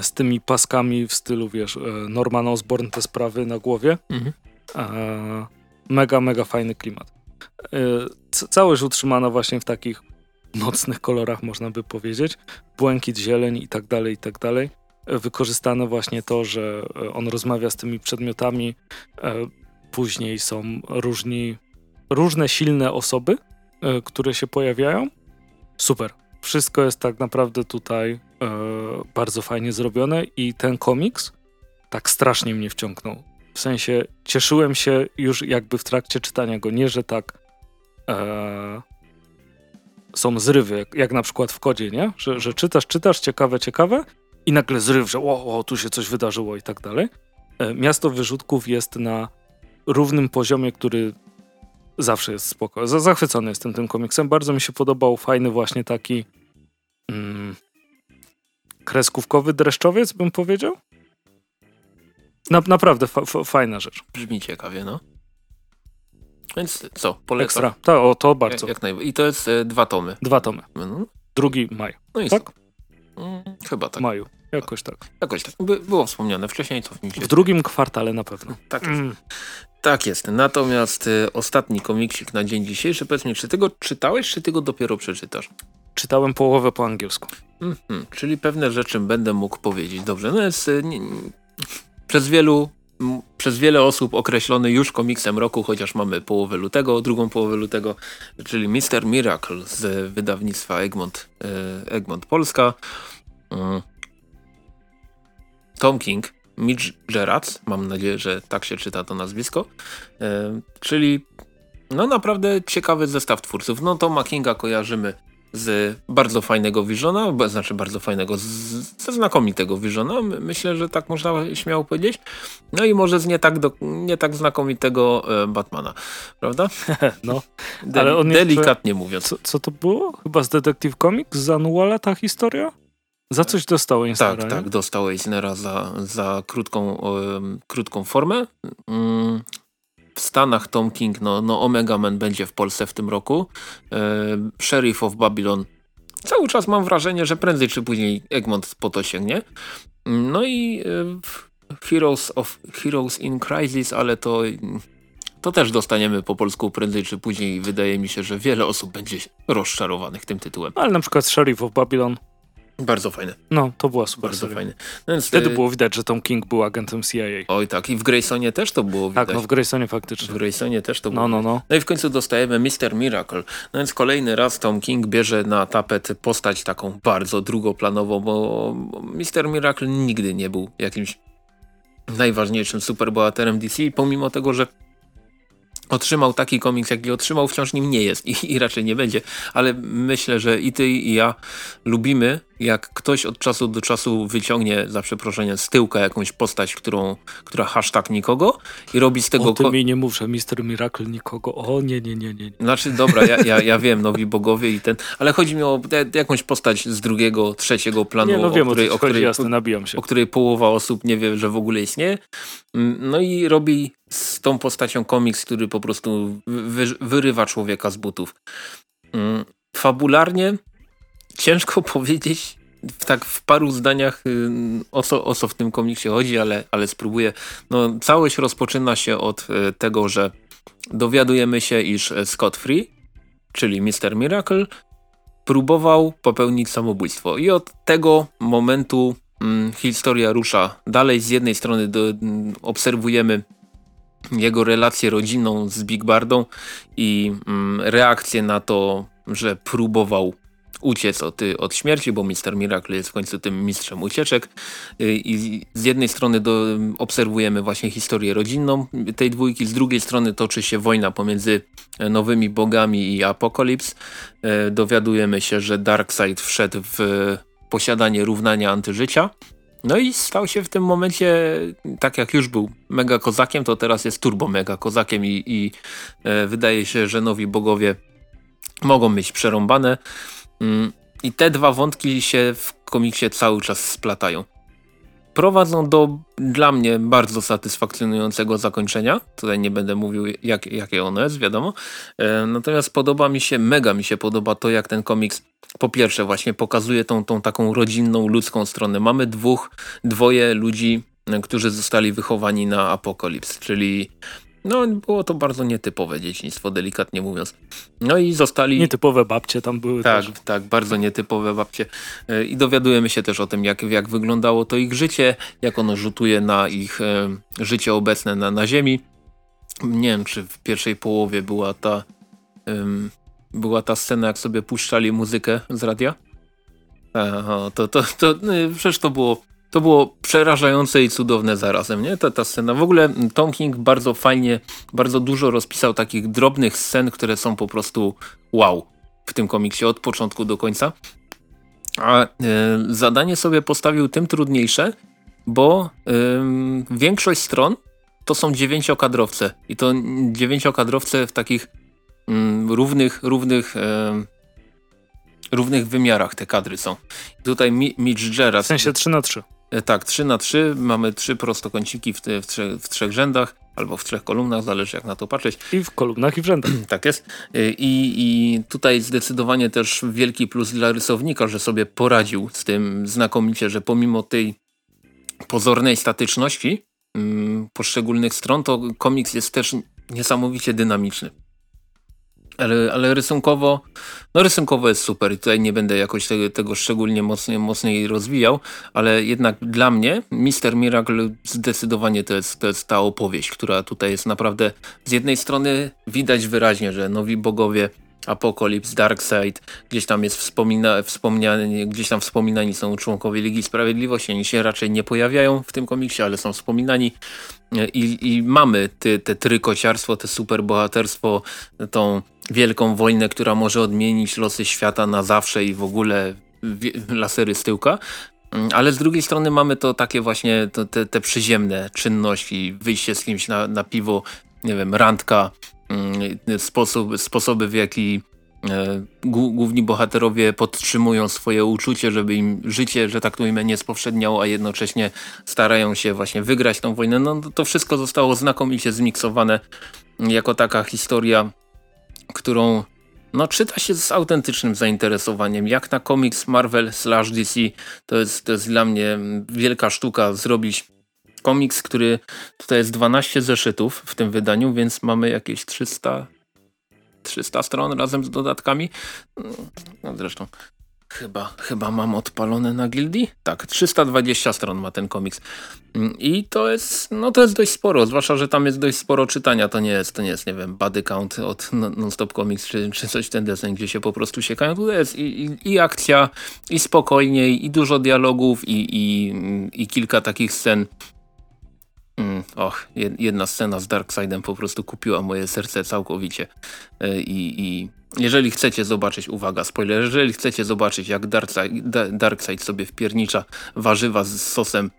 z tymi paskami w stylu, wiesz, e, Norman Osborn, te sprawy na głowie. Mhm. E, mega, mega fajny klimat. E, całość utrzymana właśnie w takich mocnych kolorach, można by powiedzieć. Błękit, zieleń i tak dalej, i tak dalej. E, wykorzystane właśnie to, że e, on rozmawia z tymi przedmiotami, później są różni, różne silne osoby, e, które się pojawiają. Super. Wszystko jest tak naprawdę tutaj e, bardzo fajnie zrobione i ten komiks tak strasznie mnie wciągnął. W sensie cieszyłem się już jakby w trakcie czytania go. Nie, że tak e, są zrywy, jak, na przykład w kodzie, nie? Że, że czytasz, czytasz, ciekawe, ciekawe i nagle zryw, że o, o tu się coś wydarzyło i tak dalej. E, miasto wyrzutków jest na równym poziomie, który zawsze jest spoko. Zachwycony jestem tym komiksem. Bardzo mi się podobał fajny właśnie taki mm, kreskówkowy dreszczowiec, bym powiedział. Na, naprawdę fa fajna rzecz. Brzmi ciekawie, no. Więc co, polecam? Ekstra. O, to bardzo. Jak, jak I to jest e, dwa tomy. Dwa tomy. No. Drugi maj. No i tak? Mm, chyba tak. Maju. Jakoś tak. Jakoś tak. By, było wspomniane wcześniej. To w, w drugim kwartale na pewno. Tak jest. Mm. Tak jest. Natomiast y, ostatni komiksik na dzień dzisiejszy, powiedz mi, czy ty go czytałeś, czy ty go dopiero przeczytasz? Czytałem połowę po angielsku. Mm -hmm. Czyli pewne rzeczy będę mógł powiedzieć. Dobrze, no jest y, nie, nie, przez wielu przez wiele osób określony już komiksem roku, chociaż mamy połowę lutego, drugą połowę lutego, czyli Mr. Miracle z wydawnictwa Egmont, y, Egmont Polska. Mm. Tom King Mitch Gerac, mam nadzieję, że tak się czyta to nazwisko, e, czyli no naprawdę ciekawy zestaw twórców. No to Makinga kojarzymy z bardzo fajnego Visiona, znaczy bardzo fajnego, ze znakomitego Visiona, myślę, że tak można śmiało powiedzieć. No i może z nie tak, do, nie tak znakomitego e, Batmana, prawda? no, De ale on delikatnie jeszcze... mówiąc. Co, co, to było? Chyba z Detective Comics, z Anuala ta historia? Za coś dostał Eisnera, Tak, nie? tak, dostał Eisnera za, za krótką, um, krótką formę. Um, w Stanach Tom King, no, no Omega Man będzie w Polsce w tym roku. E, Sheriff of Babylon. Cały czas mam wrażenie, że prędzej czy później Egmont po to sięgnie. No i e, Heroes, of, Heroes in Crisis, ale to, to też dostaniemy po polsku prędzej czy później. Wydaje mi się, że wiele osób będzie rozczarowanych tym tytułem. Ale na przykład Sheriff of Babylon bardzo fajne. No, to była super Bardzo fajne. No więc Wtedy było widać, że Tom King był agentem CIA. Oj tak, i w Graysonie też to było widać. Tak, no w Graysonie faktycznie. W Graysonie też to no, było No, no, no. No i w końcu dostajemy Mr. Miracle. No więc kolejny raz Tom King bierze na tapet postać taką bardzo drugoplanową, bo Mr. Miracle nigdy nie był jakimś najważniejszym superbohaterem DC, pomimo tego, że otrzymał taki komiks, jaki otrzymał, wciąż nim nie jest i, i, raczej nie będzie, ale myślę, że i ty i ja lubimy, jak ktoś od czasu do czasu wyciągnie, za przeproszeniem, z tyłka jakąś postać, którą, która hashtag nikogo i robi z tego... O tym mi nie mów, że Mister Miracle nikogo, o nie, nie, nie, nie. Znaczy, dobra, ja, ja, ja wiem, nowi bogowie i ten, ale chodzi mi o jakąś postać z drugiego, trzeciego planu, nie, no wiem, o której, o, której, jasne, nabijam się. o której połowa osób nie wie, że w ogóle istnieje. Mm, no i robi z tą postacią komiks, który po prostu wy, wyrywa człowieka z butów. Mm, fabularnie ciężko powiedzieć tak w paru zdaniach y, o co, o co w tym komiksie chodzi, ale, ale spróbuję. No, całość rozpoczyna się od y, tego, że dowiadujemy się, iż Scott Free, czyli Mr. Miracle, próbował popełnić samobójstwo. I od tego momentu mm, historia rusza dalej. Z jednej strony do, mm, obserwujemy jego relację rodzinną z Big Bardą i mm, reakcję na to, że próbował uciec od, od śmierci, bo Mr. Miracle jest w końcu tym mistrzem ucieczek y, i z jednej strony do, obserwujemy właśnie historię rodzinną tej dwójki, z drugiej strony toczy się wojna pomiędzy nowymi bogami i Apokalips. Y, dowiadujemy się, że Darkseid wszedł w posiadanie równania antyżycia no i stał się w tym momencie, tak jak już był mega kozakiem, to teraz jest turbo mega kozakiem i, i e, wydaje się, że nowi bogowie mogą być przerąbane. Mm, I te dwa wątki się w komiksie cały czas splatają. Prowadzą do dla mnie bardzo satysfakcjonującego zakończenia. Tutaj nie będę mówił jak, jakie ono jest, wiadomo. E, natomiast podoba mi się, mega mi się podoba to jak ten komiks po pierwsze właśnie pokazuje tą, tą taką rodzinną, ludzką stronę. Mamy dwóch, dwoje ludzi, którzy zostali wychowani na Apokalips, czyli no było to bardzo nietypowe dzieciństwo, delikatnie mówiąc. No i zostali... Nietypowe babcie tam były Tak, też. tak, bardzo nietypowe babcie. E, I dowiadujemy się też o tym, jak, jak wyglądało to ich życie, jak ono rzutuje na ich e, życie obecne na, na ziemi. Nie wiem, czy w pierwszej połowie była ta była ta scena, jak sobie puszczali muzykę z radia. Aha, to, to, to, no, przecież to było, to było przerażające i cudowne zarazem, nie? Ta, ta scena. W ogóle Tom King bardzo fajnie, bardzo dużo rozpisał takich drobnych scen, które są po prostu wow w tym komiksie od początku do końca. A e, zadanie sobie postawił tym trudniejsze, bo większość stron to są dziewięciokadrowce. I to dziewięciokadrowce w takich mm, równych, równych, równych wymiarach te kadry są. Tutaj Mi Mitch Gerard. W sensie 3 na 3 e, Tak, 3 na 3 mamy trzy prostokąciki w, w, trzech, w trzech rzędach albo w trzech kolumnach, zależy jak na to patrzeć. I w kolumnach i w rzędach. tak jest. E, I, I tutaj zdecydowanie też wielki plus dla rysownika, że sobie poradził z tym znakomicie, że pomimo tej pozornej statyczności mm, poszczególnych stron, to komiks jest też niesamowicie dynamiczny. Ale, ale rysunkowo, no rysunkowo jest super i tutaj nie będę jakoś tego, tego szczególnie mocniej, mocniej rozwijał, ale jednak dla mnie Mister Miracle zdecydowanie to jest, to jest ta opowieść, która tutaj jest naprawdę z jednej strony widać wyraźnie, że nowi bogowie Apocalypse, Darkseid, gdzieś tam jest wspomina, wspomniany, gdzieś tam wspominani są członkowie Ligi Sprawiedliwości, oni się raczej nie pojawiają w tym komiksie, ale są wspominani. I, i mamy te, te trykociarstwo, te superbohaterstwo, tą wielką wojnę, która może odmienić losy świata na zawsze i w ogóle lasery z tyłka. Ale z drugiej strony mamy to takie właśnie te, te przyziemne czynności, wyjście z kimś na, na piwo, nie wiem, randka, sposób, sposoby w jaki e, główni bohaterowie podtrzymują swoje uczucie, żeby im życie, że tak to imię, nie spowszedniało, a jednocześnie starają się właśnie wygrać tą wojnę. No to wszystko zostało znakomicie zmiksowane jako taka historia, którą no, czyta się z autentycznym zainteresowaniem. Jak na komiks Marvel slash DC, to jest, to jest dla mnie wielka sztuka zrobić komiks, który tutaj jest 12 zeszytów w tym wydaniu, więc mamy jakieś 300, 300 stron razem z dodatkami. No, zresztą Chyba, chyba mam odpalone na gildii? Tak, 320 stron ma ten komiks. I to jest, no to jest dość sporo, zwłaszcza, że tam jest dość sporo czytania. To nie jest, to nie jest, nie wiem, body count od Non-Stop Comics czy, czy coś ten desen, gdzie się po prostu siekają. Tu jest i, i, i akcja, i spokojniej, i dużo dialogów, i, i, i kilka takich scen Mm, och, jedna scena z Darkseidem po prostu kupiła moje serce całkowicie. E, I, I, jeżeli chcecie zobaczyć, uwaga, spoiler, jeżeli chcecie zobaczyć jak Darkseid, Darkseid sobie wpiernicza warzywa z sosem,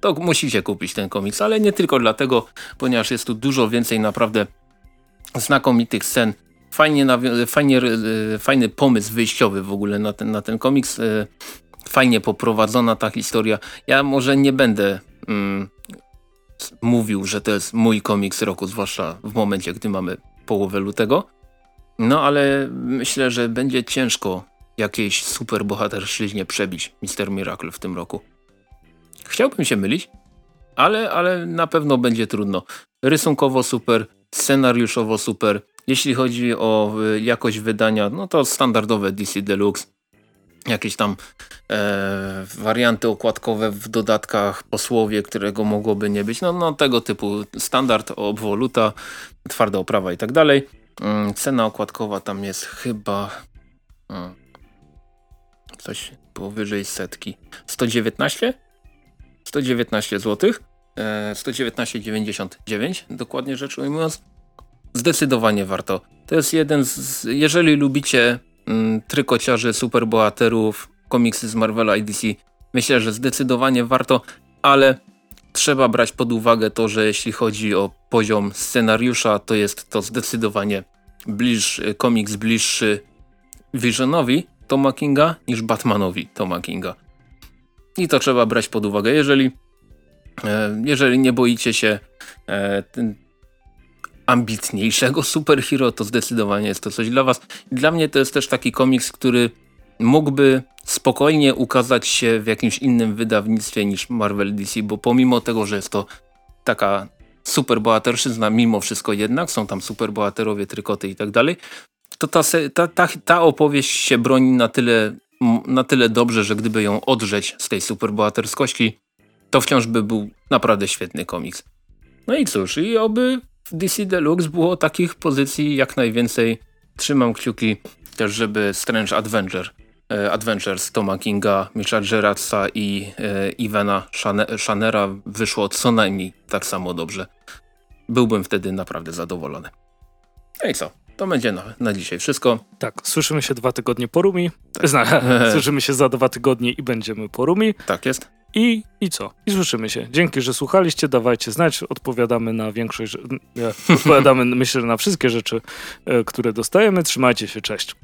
to musicie kupić ten komiks, ale nie tylko dlatego, ponieważ jest tu dużo więcej naprawdę znakomitych scen. Fajnie, fajnie, e, fajny pomysł wyjściowy w ogóle na ten, na ten komiks. E, fajnie poprowadzona ta historia. Ja może nie będę mm, mówił, że to jest mój komiks roku, zwłaszcza w momencie, gdy mamy połowę lutego. No ale myślę, że będzie ciężko jakiejś super bohaterszyźnie przebić Mister Miracle w tym roku. Chciałbym się mylić, ale, ale na pewno będzie trudno. Rysunkowo super, scenariuszowo super. Jeśli chodzi o y, jakość wydania, no to standardowe DC Deluxe jakieś tam e, warianty okładkowe w dodatkach, posłowie, którego mogłoby nie być. No, no tego typu standard, obwoluta, twarda oprawa i tak dalej. Mm, cena okładkowa tam jest chyba hmm, coś powyżej setki. 119? 119 zł. E, 119,99 dokładnie rzecz ujmując. Zdecydowanie warto. To jest jeden z... Jeżeli lubicie trykociarzy, superbohaterów, komiksy z Marvela i DC. Myślę, że zdecydowanie warto, ale trzeba brać pod uwagę to, że jeśli chodzi o poziom scenariusza, to jest to zdecydowanie bliższy, komiks bliższy Visionowi Toma Kinga niż Batmanowi Toma Kinga. I to trzeba brać pod uwagę. Jeżeli, e, jeżeli nie boicie się e, ambitniejszego superhero, to zdecydowanie jest to coś dla was. Dla mnie to jest też taki komiks, który mógłby spokojnie ukazać się w jakimś innym wydawnictwie niż Marvel DC, bo pomimo tego, że jest to taka superbohaterszyzna, mimo wszystko jednak, są tam superbohaterowie, trykoty i tak dalej, to ta, ta, ta, ta opowieść się broni na tyle, na tyle dobrze, że gdyby ją odrzeć z tej superbohaterskości, to wciąż by był naprawdę świetny komiks. No i cóż, i oby w DC Deluxe było takich pozycji jak najwięcej. Trzymam kciuki też, żeby Strange Adventure, e, Adventures Toma Kinga, Mitcha Gerardsa i e, Ivana Shanera wyszło co najmniej tak samo dobrze. Byłbym wtedy naprawdę zadowolony. No i co? To będzie na, na dzisiaj wszystko. Tak, słyszymy się dwa tygodnie po Rumi. Tak. Zna, słyszymy się za dwa tygodnie i będziemy po Rumi. Tak jest. I, I co? I słyszymy się. Dzięki, że słuchaliście. Dawajcie znać. Odpowiadamy na większość. Odpowiadamy, myślę, na wszystkie rzeczy, e, które dostajemy. Trzymajcie się. Cześć.